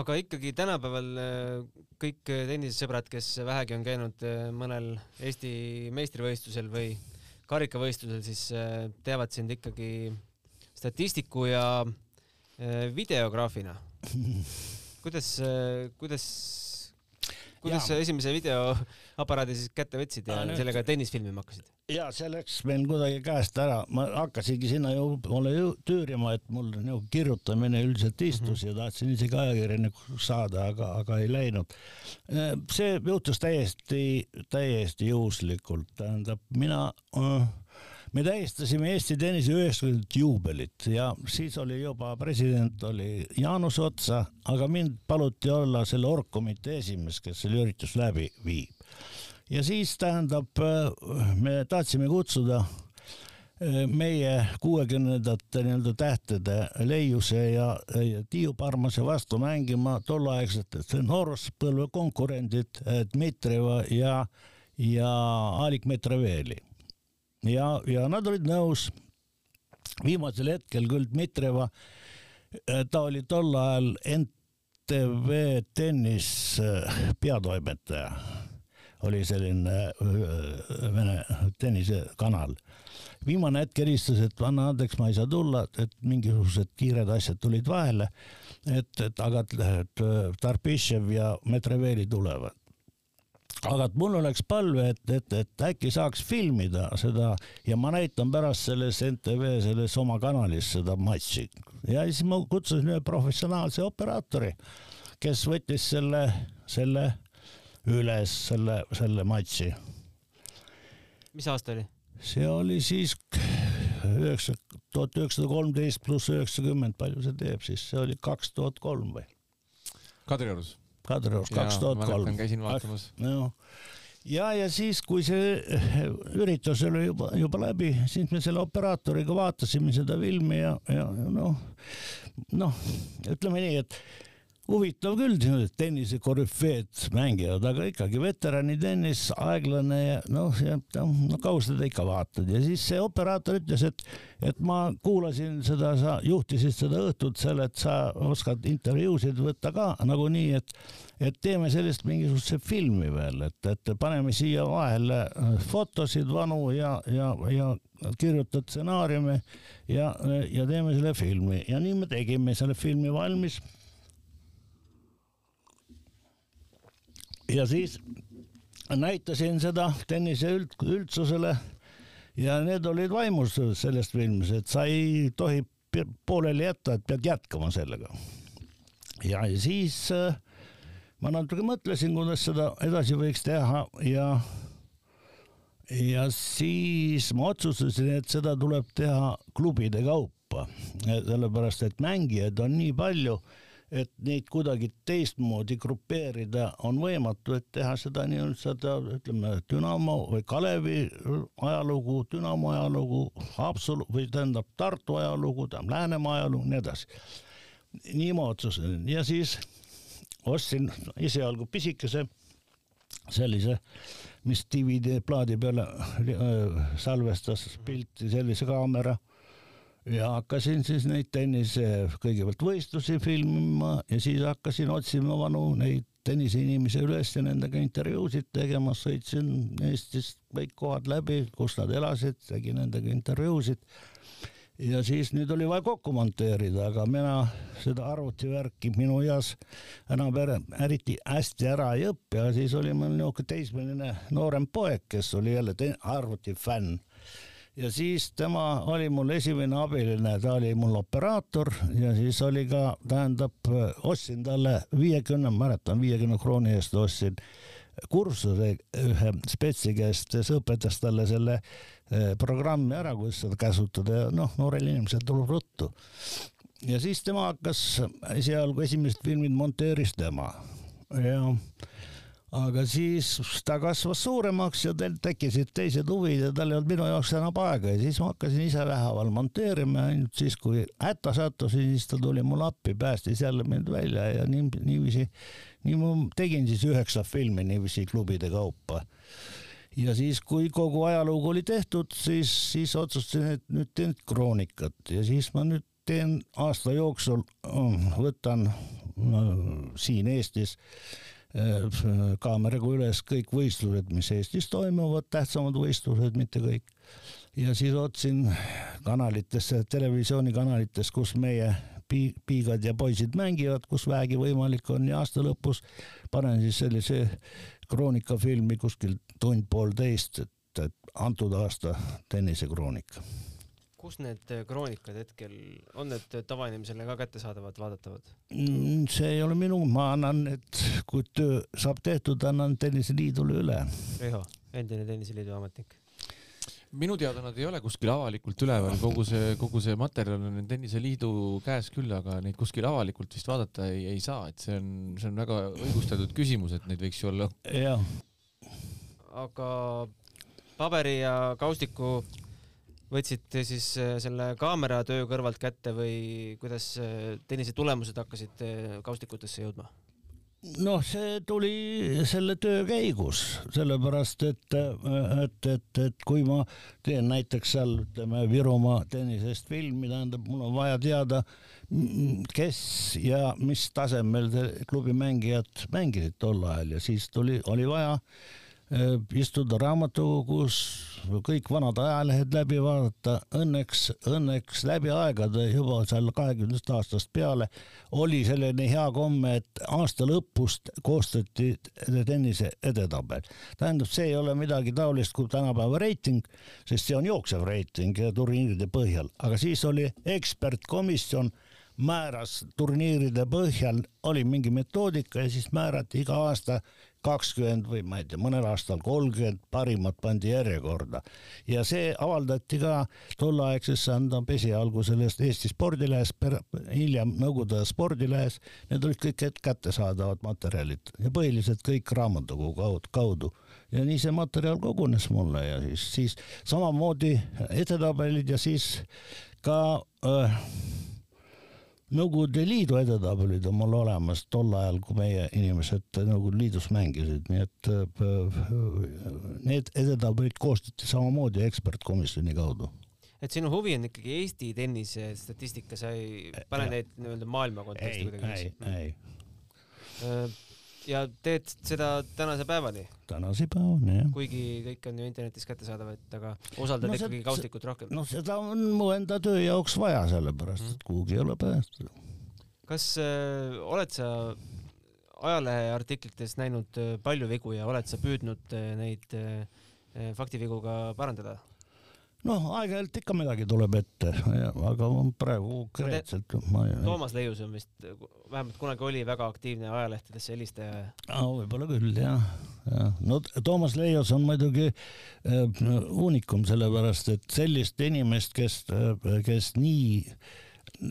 aga ikkagi tänapäeval äh, kõik tennisesõbrad, kes vähegi on käinud äh, mõnel Eesti meistrivõistlusel või karikavõistlusel, siis äh, teavad sind ikkagi statistiku ja videograafina kuidas, kuidas, kuidas sa esimese videoaparaadi siis kätte võtsid ja Aa, sellega tennis filmima hakkasid? ja see läks meil kuidagi käest ära, ma hakkasingi sinna ju, mulle ju tüürima, et mul nagu kirjutamine üldiselt istus mm -hmm. ja tahtsin isegi ajakirjanikuks saada, aga, aga ei läinud. see juhtus täiesti, täiesti juhuslikult, tähendab mina äh, me tähistasime Eesti tennise üheksakümnendat juubelit ja siis oli juba president oli Jaanus Otsa, aga mind paluti olla selle orgkomitee esimees, kes selle ürituse läbi viib. Ja siis tähendab, me tahtsime kutsuda eh, meie kuuekümnendate nii-öelda tähtede Leiuse ja, ja Tiiu Parmase vastu mängima tolleaegsed nooruspõlve konkurendid Dmitrieva ja, ja Alik Metreveli ja, ja nad olid nõus. viimasel hetkel küll Dmitrieva, äh, ta oli tol ajal NTV tennis äh, peatoimetaja, oli selline äh, vene tennisekanal. viimane hetk helistas, et anna andeks, ma ei saa tulla, et mingisugused kiired asjad tulid vahele. et, et aga et Tarpišev ja Metreveli tulevad aga et mul oleks palve, et, et, et äkki saaks filmida seda ja ma näitan pärast selles NTV selles oma kanalis seda matši ja siis ma kutsusin ühe professionaalse operaatori, kes võttis selle, selle üles, selle, selle matši. mis aasta oli? see oli siis üheksa, tuhat üheksasada kolmteist pluss üheksakümmend, palju see teeb siis, see oli kaks tuhat kolm või? Kadriorus Kadriorus kaks tuhat kolm. käisin vaatamas. ja, ja siis, kui see üritus oli juba, juba läbi, siis me selle operaatoriga vaatasime seda filmi ja, ja noh, noh, ütleme nii, et huvitav küll, tennise korüfeed mängivad, aga ikkagi veteranitennis, aeglane ja noh, ja no kaua seda ikka vaatad. Ja siis see operaator ütles, et, et ma kuulasin seda, sa juhtisid seda õhtut seal, et sa oskad intervjuusid võtta ka nagunii, et, et teeme sellest mingisuguse filmi veel, et, et paneme siia vahele fotosid vanu ja, ja, ja kirjutad stsenaariumi ja, ja teeme selle filmi. Ja nii me tegime selle filmi valmis ja siis näitasin seda tennise üld, üldsusele ja need olid vaimus sellest filmist, et sa ei tohi pooleli jätta, et pead jätkama sellega. ja, siis äh, ma natuke mõtlesin, kuidas seda edasi võiks teha ja ja siis ma otsustasin, et seda tuleb teha klubide kaupa, sellepärast et mängijaid on nii palju et neid kuidagi teistmoodi grupeerida on võimatu, et teha seda nii-öelda seda ütleme, Dünamo või Kalevi ajalugu, Dünamo ajalugu, Haapsalu või tähendab Tartu ajalugu, tähendab Läänemaa ajalugu, nii edasi. nii ma otsustasin ja siis ostsin esialgu pisikese sellise, mis DVD plaadi peale äh, salvestas pilti, sellise kaamera ja hakkasin siis neid tennise, kõigepealt võistlusi filmima ja siis hakkasin otsima vanu neid tenniseinimesi üles ja nendega intervjuusid tegema, sõitsin Eestist kõik kohad läbi, kus nad elasid, tegin nendega intervjuusid. ja siis nüüd oli vaja kokku monteerida, aga mina seda arvutivärki minu eas enam eriti hästi ära ei õpi, aga siis oli mul niisugune teismeline noorem poeg, kes oli jälle arvutifänn ja siis tema oli mul esimene abiline, ta oli mul operaator ja siis oli ka, tähendab, ostsin talle viiekümne, mäletan, viiekümne krooni eest ostsin kursuse ühe spetsi käest, kes õpetas talle selle eh, programmi ära, kuidas seda käsutada ja noh, noorel inimesel tuleb ruttu. ja siis tema hakkas esialgu esimesed filmid monteeris tema ja aga siis ta kasvas suuremaks ja tal tekkisid teised huvid ja tal ei olnud minu jaoks enam aega ja siis ma hakkasin ise vähehaaval monteerima, ainult siis, kui hätta sattusin, siis ta tuli mulle appi, päästis jälle mind välja ja nii, niiviisi, nii ma tegin siis üheksa filmi niiviisi klubide kaupa. ja siis, kui kogu ajalugu oli tehtud, siis, siis otsustasin, et nüüd teen kroonikat ja siis ma nüüd teen aasta jooksul, võtan no, siin Eestis kaameraga üles kõik võistlused, mis Eestis toimuvad, tähtsamad võistlused, mitte kõik. ja siis otsin kanalitesse, televisioonikanalites, kus meie pi-, piigad ja poisid mängivad, kus vähegi võimalik on ja aasta lõpus panen siis sellise kroonikafilmi kuskil tund-poolteist, et, et antud aasta tennisekroonika kus need äh, kroonikad hetkel, on need tavainimesele ka kättesaadavad, vaadatavad? Mm, see ei ole minu, ma annan need, kui töö saab tehtud, annan Tenniseliidule üle. Riho, endine Tenniseliidu ametnik minu teada nad ei ole kuskil avalikult üleval, kogu see, kogu see materjal on Tenniseliidu käes küll, aga neid kuskil avalikult vist vaadata ei, ei saa, et see on, see on väga õigustatud küsimus, et neid võiks ju olla. jah. aga paberi ja kaustiku võtsite siis äh, selle kaameratöö kõrvalt kätte või kuidas äh, tennise tulemused hakkasid äh, kaustikutesse jõudma? noh, see tuli selle töö käigus, sellepärast et, et, et, et kui ma teen näiteks seal ütleme Virumaa tennisest filmi, tähendab, mul on vaja teada, kes ja mis tasemel klubi mängijad mängisid tol ajal ja siis tuli, oli vaja istuda raamatukogus kõik vanad ajalehed läbi vaadata, õnneks, õnneks läbi aegade juba seal kahekümnest aastast peale oli selline hea komme, et aasta lõpust koostati tennise edetabel. tähendab, see ei ole midagi taolist kui tänapäeva reiting, sest see on jooksev reiting turniiride põhjal, aga siis oli ekspertkomisjon määras turniiride põhjal, oli mingi metoodika ja siis määrati iga aasta kakskümmend või ma ei tea, mõnel aastal kolmkümmend parimat pandi järjekorda ja see avaldati ka tolleaegses, tähendab esialgu sellest Eesti spordilehes, hiljem Nõukogude spordilehes. Need olid kõik kättesaadavad materjalid ja põhiliselt kõik raamatukogu kaudu ja nii see materjal kogunes mulle ja siis, siis samamoodi edetabelid ja siis ka äh, Nõukogude Liidu edetabelid on mul olemas tol ajal, kui meie inimesed Nõukogude Liidus mängisid, nii et äh, need edetabelid koostati samamoodi ekspertkomisjoni kaudu et sinu huvi on ikkagi Eesti tennise statistika, sa ei pane neid nii-öelda maailma konteksti kuidagi? ei, ei. Äh, ja teed seda tänase päevani? tänase päevani, jah. kuigi kõik on ju internetis kättesaadav, et aga usaldad no, ikkagi kaustikut rohkem? no seda on mu enda töö jaoks vaja, sellepärast et mm. kuhugi ei ole pääseda. kas äh, oled sa ajaleheartiklites näinud äh, palju vigu ja oled sa püüdnud äh, neid äh, faktivigu ka parandada? Noh, aeg-ajalt ikka midagi tuleb ette, aga praegu konkreetselt ma ei. Toomas Leius on vist, vähemalt kunagi oli väga aktiivne ajalehtedesse helistaja ah,. võib-olla küll jah, jah. no Toomas Leius on muidugi äh, uunikum, sellepärast et sellist inimest, kes äh,, kes nii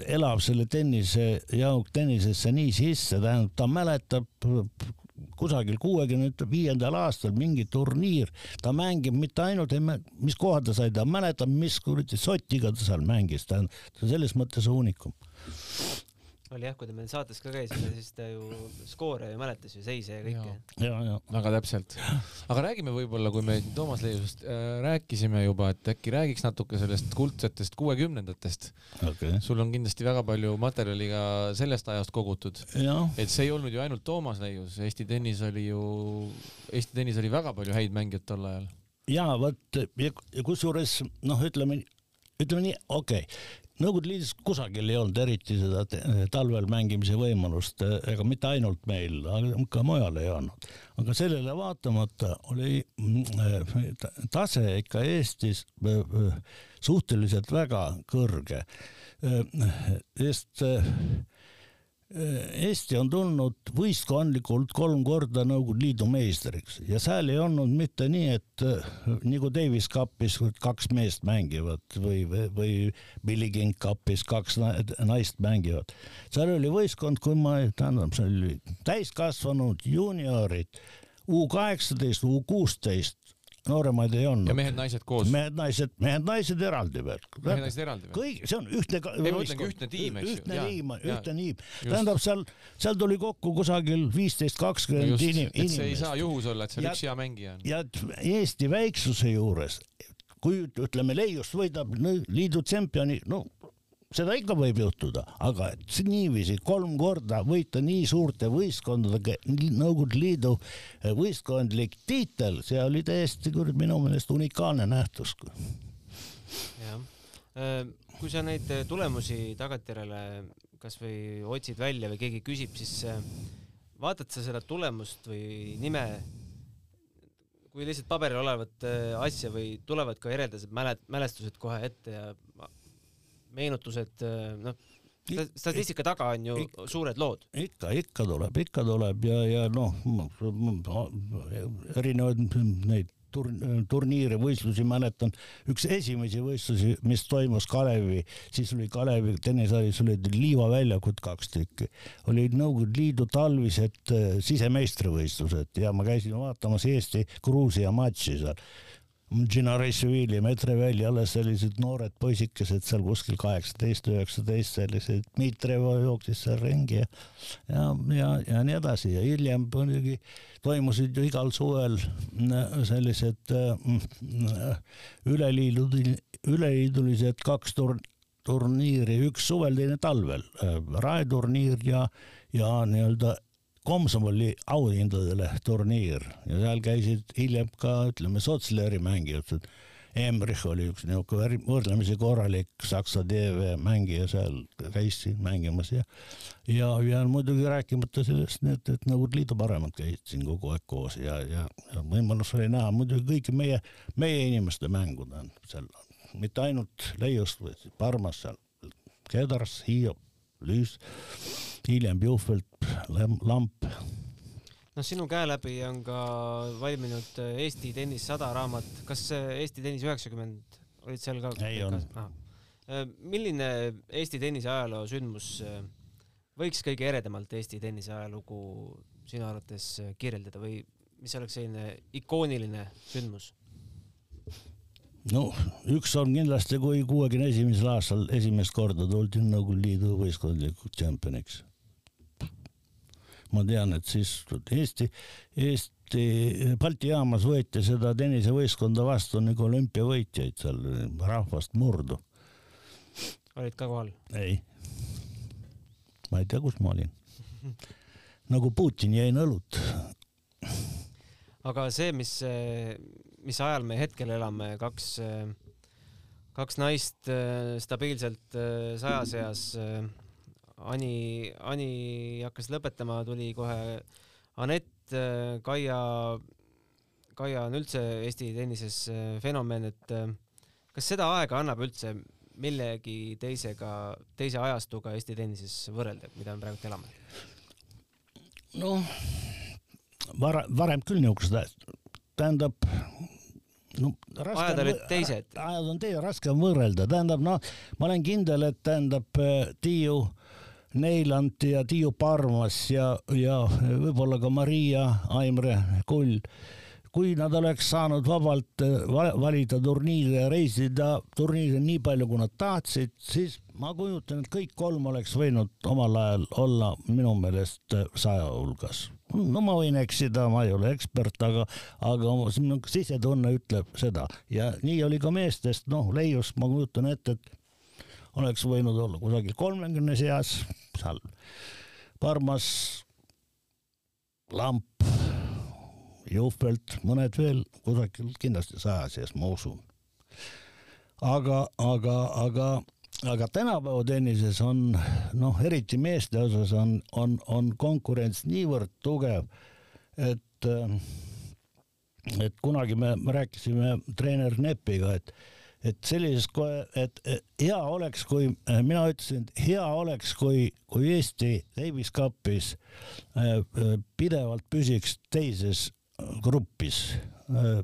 elab selle tennise ja tennisesse nii sisse, tähendab, ta mäletab kusagil kuuekümne viiendal aastal mingi turniir, ta mängib mitte ainult, mis koha ta sai, ta mäletab, mis kuradi sotiga ta seal mängis, ta on selles mõttes uunikum oli jah, kui te meil saates ka käisite, siis ta ju skoore ju mäletas ju, seise ja kõike. ja, ja. väga täpselt. aga räägime võib-olla, kui me Toomas Leiusest äh, rääkisime juba, et äkki räägiks natuke sellest kuldsetest kuuekümnendatest okay.. sul on kindlasti väga palju materjali ka sellest ajast kogutud. et see ei olnud ju ainult Toomas Leius, Eesti tennis oli ju, Eesti tennis oli väga palju häid mängijaid tol ajal. ja vot kusjuures noh, ütleme, ütleme nii, okei okay Nõukogude Liidus kusagil ei olnud eriti seda talvel mängimise võimalust, ega mitte ainult meil, aga ka mujal ei olnud. aga sellele vaatamata oli mm, tase ikka Eestis suhteliselt väga kõrge. sest Eesti on tulnud võistkondlikult kolm korda Nõukogude Liidu meistriks ja seal ei olnud mitte nii, et äh, nagu Davis Cupis kaks meest mängivad või, või, või Billie King Cupis kaks naist mängivad. seal oli võistkond, kui ma, tähendab, see oli täiskasvanud, juuniorid, U kaheksateist, U kuusteist, nooremaid ei olnud. ja mehed-naised koos? mehed-naised, mehed-naised eraldi veel. mehed-naised eraldi veel? kõik, see on ühte. ei, ma ütlengi ühtne tiim, eks ju. ühtne tiim, ühtne tiim. tähendab, seal, seal tuli kokku kusagil viisteist, kakskümmend inimest. see ei saa juhus olla, et seal üks hea mängija on. ja Eesti väiksuse juures, kui ütleme, Leiust võidab liidu tšempioni, no seda ikka võib juhtuda, aga niiviisi kolm korda võita nii suurte võistkondadega Nõukogude Liidu eh, võistkondlik tiitel, see oli täiesti minu meelest unikaalne nähtus. jah, äh, kui sa neid tulemusi tagantjärele kasvõi otsid välja või keegi küsib, siis äh, vaatad sa seda tulemust või nime kui lihtsalt paberil olevat äh, asja või tulevad ka järeldased mälestused kohe ette ja meenutused, äh, noh, statistika taga on ju ikka, suured lood. ikka, ikka tuleb, ikka tuleb ja, ja noh, erinevaid neid tur-, turniire, võistlusi mäletan, üks esimesi võistlusi, mis toimus Kalevi, siis oli Kalevi tennisaalis olid liivaväljakud kaks tükki, olid Nõukogude Liidu talvised äh, sisemeistrivõistlused ja ma käisin vaatamas Eesti-Gruusia matši seal Džinareishvili, Metrevelli, alles sellised noored poisikesed seal kuskil kaheksateist, üheksateist, sellised, Dmitrijev jooksis seal ringi ja, ja, ja, ja nii edasi. Ja hiljem muidugi toimusid ju igal suvel äh, sellised äh, üleliidud, üleliidulised kaks tur-, turniiri, üks suvel, teine talvel, äh, raeturniir ja, ja nii-öelda Komsomoli auhindadele turniir ja seal käisid hiljem ka ütleme Sotsleri mängijad. Emrich oli üks niisugune võrdlemisi korralik Saksa TV mängija seal käis siin mängimas ja ja, ja muidugi rääkimata sellest, et, et Nõukogude Liidu paremad käisid siin kogu aeg koos ja, ja, ja võimalus oli näha muidugi kõiki meie, meie inimeste mängud on seal, mitte ainult Leiust, vaid Parmas seal, Kedras, Hiiop, Lüüs hiljem Juhvelt, Lamp. noh, sinu käe läbi on ka valminud äh, Eesti tennis sada raamat, kas Eesti tennis üheksakümmend olid seal ka? ei olnud ah.. milline Eesti tennise ajaloo sündmus äh, võiks kõige eredamalt Eesti tennise ajalugu sinu arvates kirjeldada või mis oleks selline ikooniline sündmus? No üks on kindlasti, kui kuuekümne esimesel aastal esimest korda tuldi Nõukogude Liidu võistkondlikuks tšempioniks ma tean, et siis Eesti, Eesti Balti jaamas võeti seda tennisevõistkonda vastu nagu olümpiavõitjaid seal rahvast murdu. olid ka kohal? ei. ma ei tea, kus ma olin. nagu Putin jäin õlut. aga see, mis, mis ajal me hetkel elame, kaks, kaks naist stabiilselt saja seas Ani, Ani hakkas lõpetama, tuli kohe Anett, Kaia, Kaia on üldse Eesti tennises äh, fenomen, et äh, kas seda aega annab üldse millegi teisega, teise ajastuga Eesti tennises võrrelda, mida me praegu elame? noh, varem, varem küll niisugused, tähendab no ajad olid teised. ajad on teised, raske on võrrelda, tähendab noh, ma olen kindel, et tähendab äh, Tiiu äh, Neiland ja Tiiu Parmas ja, ja võib-olla ka Maria Aimre Kull. kui nad oleks saanud vabalt eh, valida turniire ja reisida turniire nii palju, kui nad tahtsid, siis ma kujutan, et kõik kolm oleks võinud omal ajal olla minu meelest eh, saja hulgas. No ma võin eksida, ma ei ole ekspert, aga, aga sisetunne ütleb seda ja nii oli ka meestest, noh, Leius ma kujutan ette, et oleks võinud olla kusagil kolmekümne seas, seal Parmas, Lamp, Juhvelt, mõned veel kusagil kindlasti saja sees, ma usun. aga, aga, aga, aga tänapäeva tennises on noh, eriti meeste osas on, on, on konkurents niivõrd tugev, et et kunagi me, me rääkisime treener Nepiga, et et sellises, et hea oleks, kui mina ütlesin, et hea oleks, kui, kui Eesti Davis Cupis äh, äh, pidevalt püsiks teises grupis. Äh,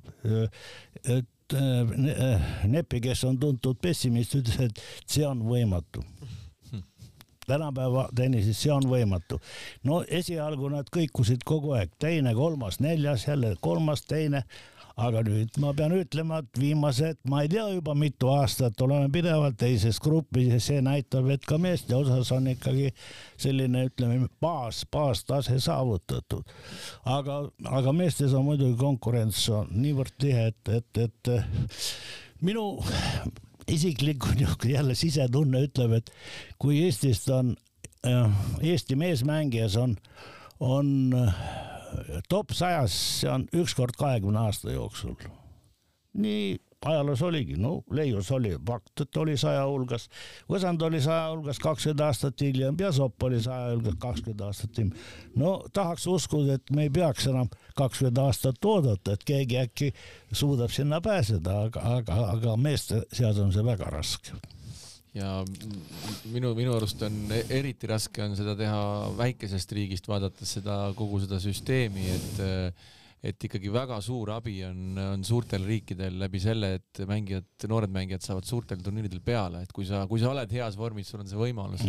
et Nepi, kes on tuntud pessimist, ütles, et see on võimatu. Tänapäeva tennises, see on võimatu. no esialgu nad kõikusid kogu aeg, teine, kolmas, neljas, jälle kolmas, teine aga nüüd ma pean ütlema, et viimased, ma ei tea juba mitu aastat oleme pidevalt teises grupis ja see näitab, et ka meeste osas on ikkagi selline, ütleme, baas, baastase saavutatud. aga, aga meestes on muidugi konkurents on niivõrd tihe, et, et, et minu isiklik niisugune jälle sisetunne ütleb, et kui Eestist on, äh, Eesti meesmängijas on, on top sajas, see on üks kord kahekümne aasta jooksul. nii ajaloos oligi, no Leius oli fakt, et oli saja hulgas, Võsand oli saja hulgas kakskümmend aastat hiljem ja Sopp oli saja hulgas kakskümmend aastat hiljem. no tahaks uskuda, et me ei peaks enam kakskümmend aastat oodata, et keegi äkki suudab sinna pääseda, aga, aga, aga meeste seas on see väga raske ja minu, minu arust on e-, eriti raske on seda teha väikesest riigist, vaadates seda kogu seda süsteemi, et et ikkagi väga suur abi on, on suurtel riikidel läbi selle, et mängijad, noored mängijad saavad suurtel turniiridel peale, et kui sa, kui sa oled heas vormis, sul on see võimalus.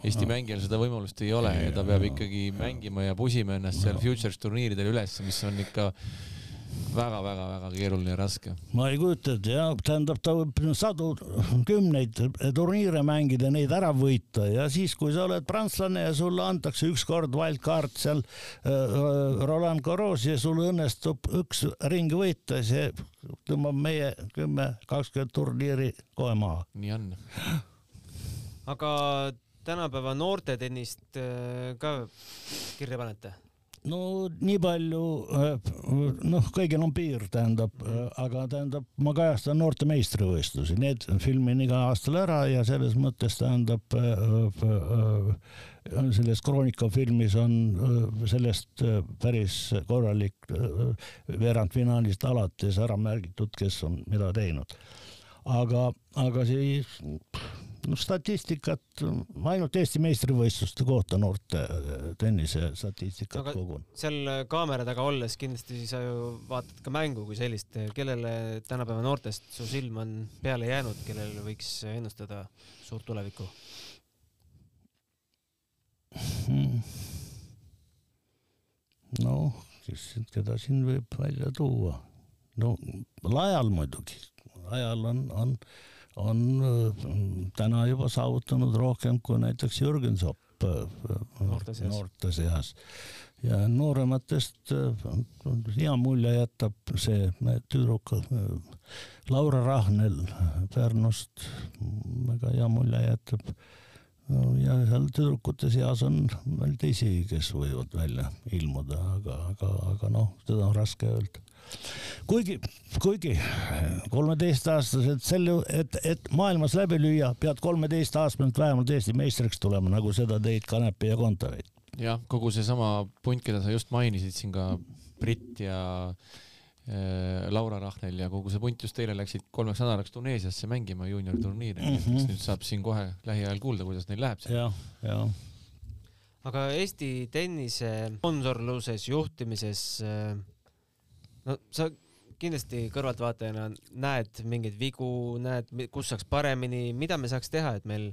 Eesti mängijal seda võimalust ei ole ja, ja ta peab ikkagi mängima ja pusima ennast seal Futures turniiridel üles, mis on ikka väga-väga-väga keeruline ja raske. ma ei kujuta ette ja tähendab, ta võib sadu, kümneid turniire mängida, neid ära võita ja siis, kui sa oled prantslane ja sulle antakse ükskord wildcard seal äh, Roland Garros ja sul õnnestub üks ring võita, see tõmbab meie kümme, kakskümmend turniiri kohe maha. nii on. aga tänapäeva noortetennist äh, ka kirja panete? No nii palju, äh, noh, kõigil on piir, tähendab, äh, aga tähendab, ma kajastan noorte meistrivõistlusi, need filmin igal aastal ära ja selles mõttes tähendab äh, selles Kroonika filmis on sellest päris korralik veerandfinaalist alates ära märgitud, kes on mida teinud. aga, aga siis no statistikat, ainult Eesti meistrivõistluste kohta noorte äh, tennise statistikat no, kogun. seal äh, kaamera taga olles kindlasti sa ju vaatad ka mängu kui sellist, kellele tänapäeva noortest su silm on peale jäänud, kellel võiks ennustada suurt tulevikku hmm.? noh, kes, keda siin võib välja tuua? no Lajal muidugi, Lajal on, on on äh, täna juba saavutanud rohkem kui näiteks Jürgen Sopp äh, noorte seas, noorte seas. ja noorematest äh, hea mulje jätab see tüdruk Laura Rahnel Pärnust, väga hea mulje jätab. No ja seal tüdrukute seas on veel teisi, kes võivad välja ilmuda, aga, aga, aga noh, seda on raske öelda kuigi, kuigi kolmeteistaastased selle, et, et maailmas läbi lüüa, pead kolmeteistaastaselt vähemalt Eesti meistriks tulema, nagu seda teid Kanepi ja Kontaveit. jah, kogu seesama punt, keda sa just mainisid siin ka Brit ja äh, Laura Rahnel ja kogu see punt just eile läksid kolmeks nädalaks Tuneesiasse mängima juuniorturniiri mm, -hmm. nüüd saab siin kohe lähiajal kuulda, kuidas neil läheb. jah, jah aga Eesti tennise sponsorluses, juhtimises äh, no sa kindlasti kõrvaltvaatajana näed mingeid vigu, näed, kus saaks paremini, mida me saaks teha, et meil,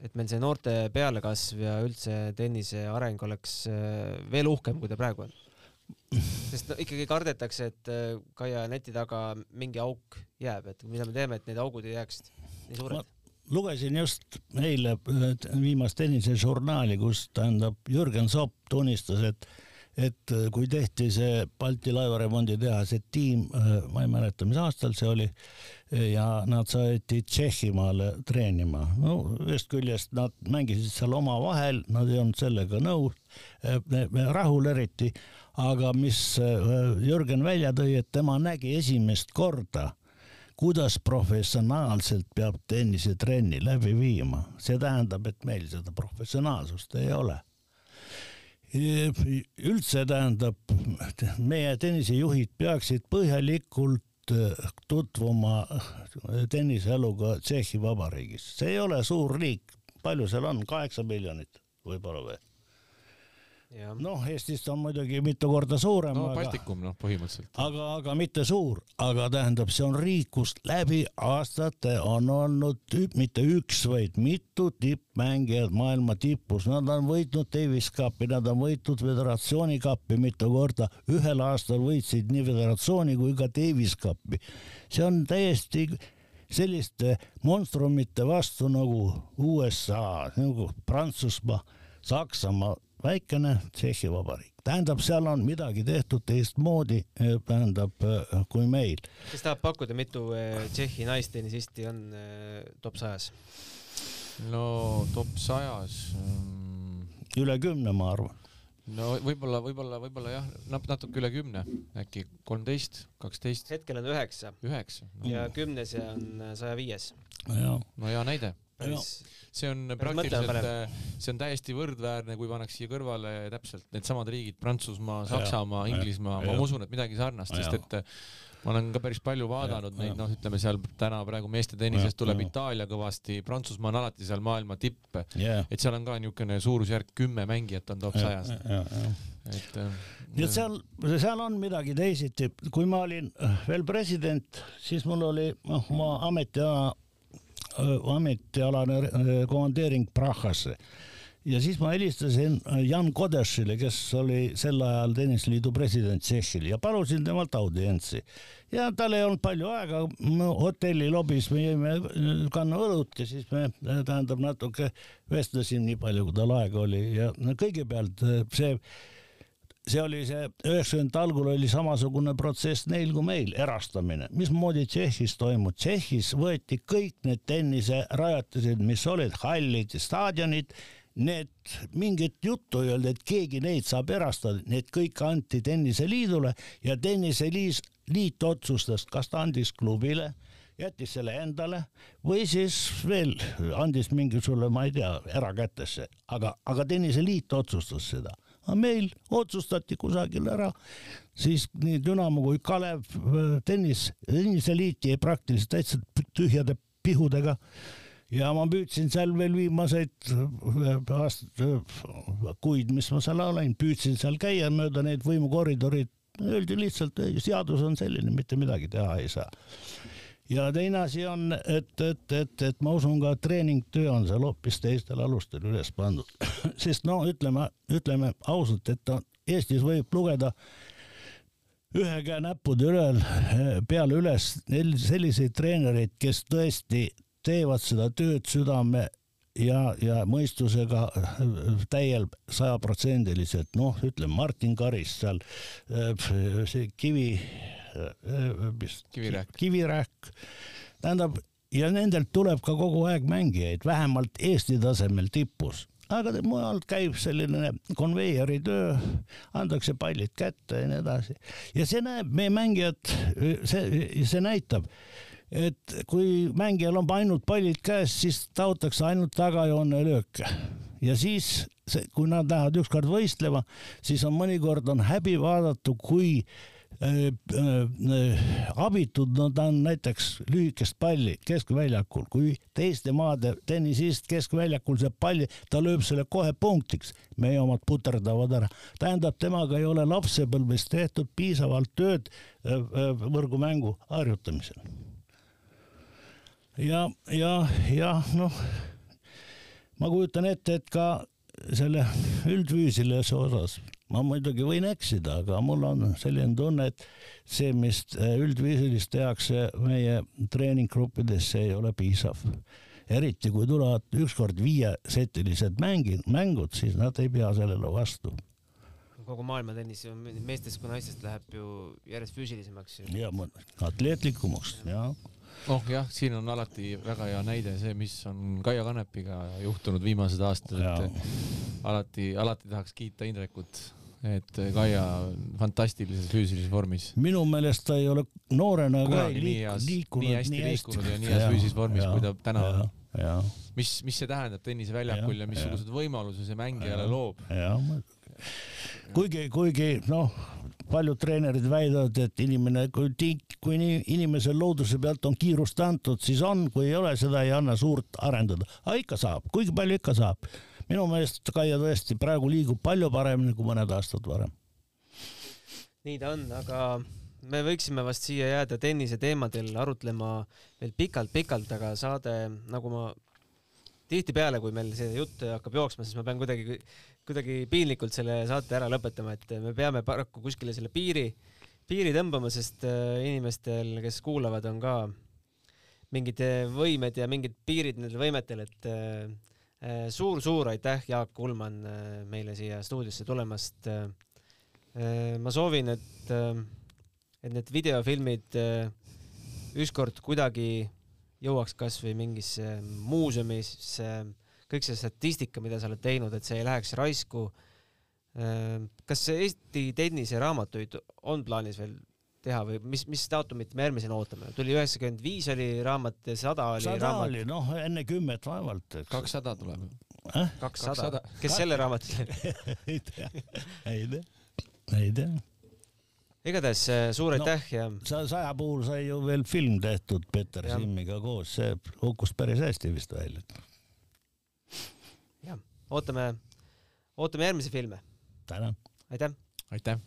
et meil see noorte pealekasv ja üldse tennise areng oleks äh, veel uhkem, kui ta praegu on? sest no ikkagi kardetakse, et äh, Kaia neti taga mingi auk jääb, et mida me teeme, et need augud ei jääks nii suured? lugesin just eile viimast tennisežurnaali, kus tähendab Jürgen Sopp tunnistas, et et äh, kui tehti see Balti laevaremondi tehase tiim, äh, ma ei mäleta, mis aastal see oli, ja nad saeti Tšehhimaale treenima. no ühest küljest nad mängisid seal omavahel, nad ei olnud sellega nõus, äh, rahul eriti, aga mis Jürgen välja tõi, et tema nägi esimest korda kuidas professionaalselt peab tennisetrenni läbi viima, see tähendab, et meil seda professionaalsust ei ole üldse tähendab, meie tennisejuhid peaksid põhjalikult äh, tutvuma äh, tenniseeluga Tšehhi Vabariigis, see ei ole suur riik, palju seal on, kaheksa miljonit võib-olla või? Noh, Eestist on muidugi mitu korda suurem. no Baltikum noh, põhimõtteliselt. aga, aga mitte suur, aga tähendab, see on riik, kus läbi aastate on olnud tüüp, mitte üks, vaid mitu tippmängijat maailma tipus, nad on võitnud Davis Cupi, nad on võitnud Föderatsiooni Cupi mitu korda, ühel aastal võitsid nii Föderatsiooni kui ka Davis Cupi. see on täiesti selliste monstrumite vastu nagu USA, nagu Prantsusmaa, Saksamaa väikene Tšehhi Vabariik, tähendab, seal on midagi tehtud teistmoodi, eh, tähendab, eh, kui meil. kes tahab pakkuda, mitu eh, Tšehhi naistennisisti on top sajas? no top sajas um.... üle kümne, ma arvan. no võib-olla, võib-olla, võib-olla jah, natuke üle kümne, äkki kolmteist, kaksteist. hetkel on üheksa. üheksa no.. ja kümnes ja on saja viies. no hea näide päris see on praktiliselt, äh, see on täiesti võrdväärne, kui pannakse siia kõrvale täpselt needsamad riigid, Prantsusmaa, Saksamaa, Inglismaa, ma usun, et midagi sarnast, sest et äh, ma olen ka päris palju vaadanud ja, neid, noh, ütleme seal täna praegu meeste tennises tuleb ja. Itaalia kõvasti, Prantsusmaa on alati seal maailma tipp. Yeah.. et seal on ka niisugune suurusjärk kümme mängijat on top sajas. et äh, nii et seal, seal on midagi teisiti, kui ma olin veel president, siis mul oli, noh, oma ametiaja ametialane komandeering Prahasse ja siis ma helistasin Jan Kodešile, kes oli sel ajal tenniseliidu president Tšehhil ja palusin temalt audientsi. ja tal ei olnud palju aega, hotelli lobis me jõime kanna õlut ja siis me tähendab natuke vestlesime nii palju, kui tal aega oli ja kõigepealt see see oli see üheksakümnendate algul oli samasugune protsess neil kui meil, erastamine. mismoodi Tšehhis toimub? Tšehhis võeti kõik need tenniserajatised, mis olid hallid staadionid, need mingit juttu ei olnud, et keegi neid saab erastada, need kõik anti tenniseliidule ja tenniseliit, liit otsustas, kas ta andis klubile jättis selle endale või siis veel andis mingisugune, ma ei tea, erakätesse, aga, aga tenniseliit otsustas seda aga meil otsustati kusagil ära, siis nii Dünamo kui Kalev tennis, tenniseliit jäi praktiliselt täitsa tühjade pihudega. Ja ma püüdsin seal veel viimaseid aastaid, kuid, mis ma seal olen, püüdsin seal käia mööda neid võimukoridorid, öeldi lihtsalt, seadus on selline, mitte midagi teha ei saa ja teine asi on, et, et, et, et ma usun ka, treeningtöö on seal hoopis teistel alustel üles pandud. sest no ütleme, ütleme ausalt, et Eestis võib lugeda ühe käe näppude ülel, peale üles selliseid treenereid, kes tõesti teevad seda tööd südame ja, ja mõistusega täiel sajaprotsendiliselt, noh, ütleme Martin Karis seal, see Kivi vist Kivirähk, Kivirähk, tähendab ja nendelt tuleb ka kogu aeg mängijaid, vähemalt Eesti tasemel tipus aga mujal käib selline konveieri töö, antakse pallid kätte ja nii edasi. ja see näeb, meie mängijad, see, see näitab, et kui mängijal on ainult pallid käes, siis taotakse ainult tagajoone lööke ja siis, kui nad lähevad ükskord võistlema, siis on mõnikord on häbi vaadata, kui abitud, no ta on näiteks lühikest palli keskväljakul, kui teiste maade tennisist keskväljakul saab palli, ta lööb selle kohe punktiks, meie omad puterdavad ära. tähendab, temaga ei ole lapsepõlves tehtud piisavalt tööd äh, võrgumängu harjutamisel. ja, ja, ja noh, ma kujutan ette, et ka selle üldfüüsilise osas ma muidugi võin eksida, aga mul on selline tunne, et see, mis äh, üldviisilist tehakse meie treeninggruppides, see ei ole piisav. eriti kui tulevad ükskord viiesetilised mängid, mängud, siis nad ei pea sellele vastu kogu maailma tennis meestest kui naistest läheb ju järjest füüsilisemaks. ja atleetlikumaks, jah oh jah, siin on alati väga hea näide see, mis on Kaia Kanepiga juhtunud viimased aastad, et alati, alati tahaks kiita Indrekut et Kaia fantastilises füüsilises vormis. minu meelest ta ei ole noorena ka liik, liikunud nii hästi, nii hästi liikunud ja nii heas füüsilises vormis, kui ta täna on. mis, mis see tähendab tenniseväljakul ja, ja missugused võimalused see mängijale loob? kuigi, kuigi noh, paljud treenerid väidavad, et inimene, kui tiik, kui inimesel looduse pealt on kiirust antud, siis on, kui ei ole, seda ei anna suurt arendada. aga ikka saab, kuigi palju ikka saab minu meelest Kaia tõesti praegu liigub palju paremini kui mõned aastad varem. nii ta on, aga me võiksime vast siia jääda tennise teemadel arutlema veel pikalt-pikalt, aga saade, nagu ma tihtipeale, kui meil see jutt hakkab jooksma, siis ma pean kuidagi, kuidagi piinlikult selle saate ära lõpetama, et me peame paraku kuskile selle piiri, piiri tõmbama, sest äh, inimestel, kes kuulavad, on ka mingid äh, võimed ja mingid piirid nendel võimetel, et suur-suur äh, aitäh, Jaak Ullmann, meile siia stuudiosse tulemast. ma soovin, et, et need videofilmid ükskord kuidagi jõuaks kasvõi mingisse muuseumisse, kõik see statistika, mida sa oled teinud, et see ei läheks raisku. kas Eesti tenniseraamatuid on plaanis veel teha või mis, mis daatumit me järgmisena ootame? tuli üheksakümmend viis oli raamat ja sada oli sada raamat. oli, noh, enne kümmet vaevalt. kakssada tuleb äh?. kakssada, kes selle raamatu ei tea, ei tea, ei tea igatahes äh, suur aitäh no, ja. sa saja puhul sai ju veel film tehtud Peeter. Simmiga koos, see kukkus päris hästi vist välja. jah, ootame, ootame järgmisi filme. tänan. aitäh. aitäh.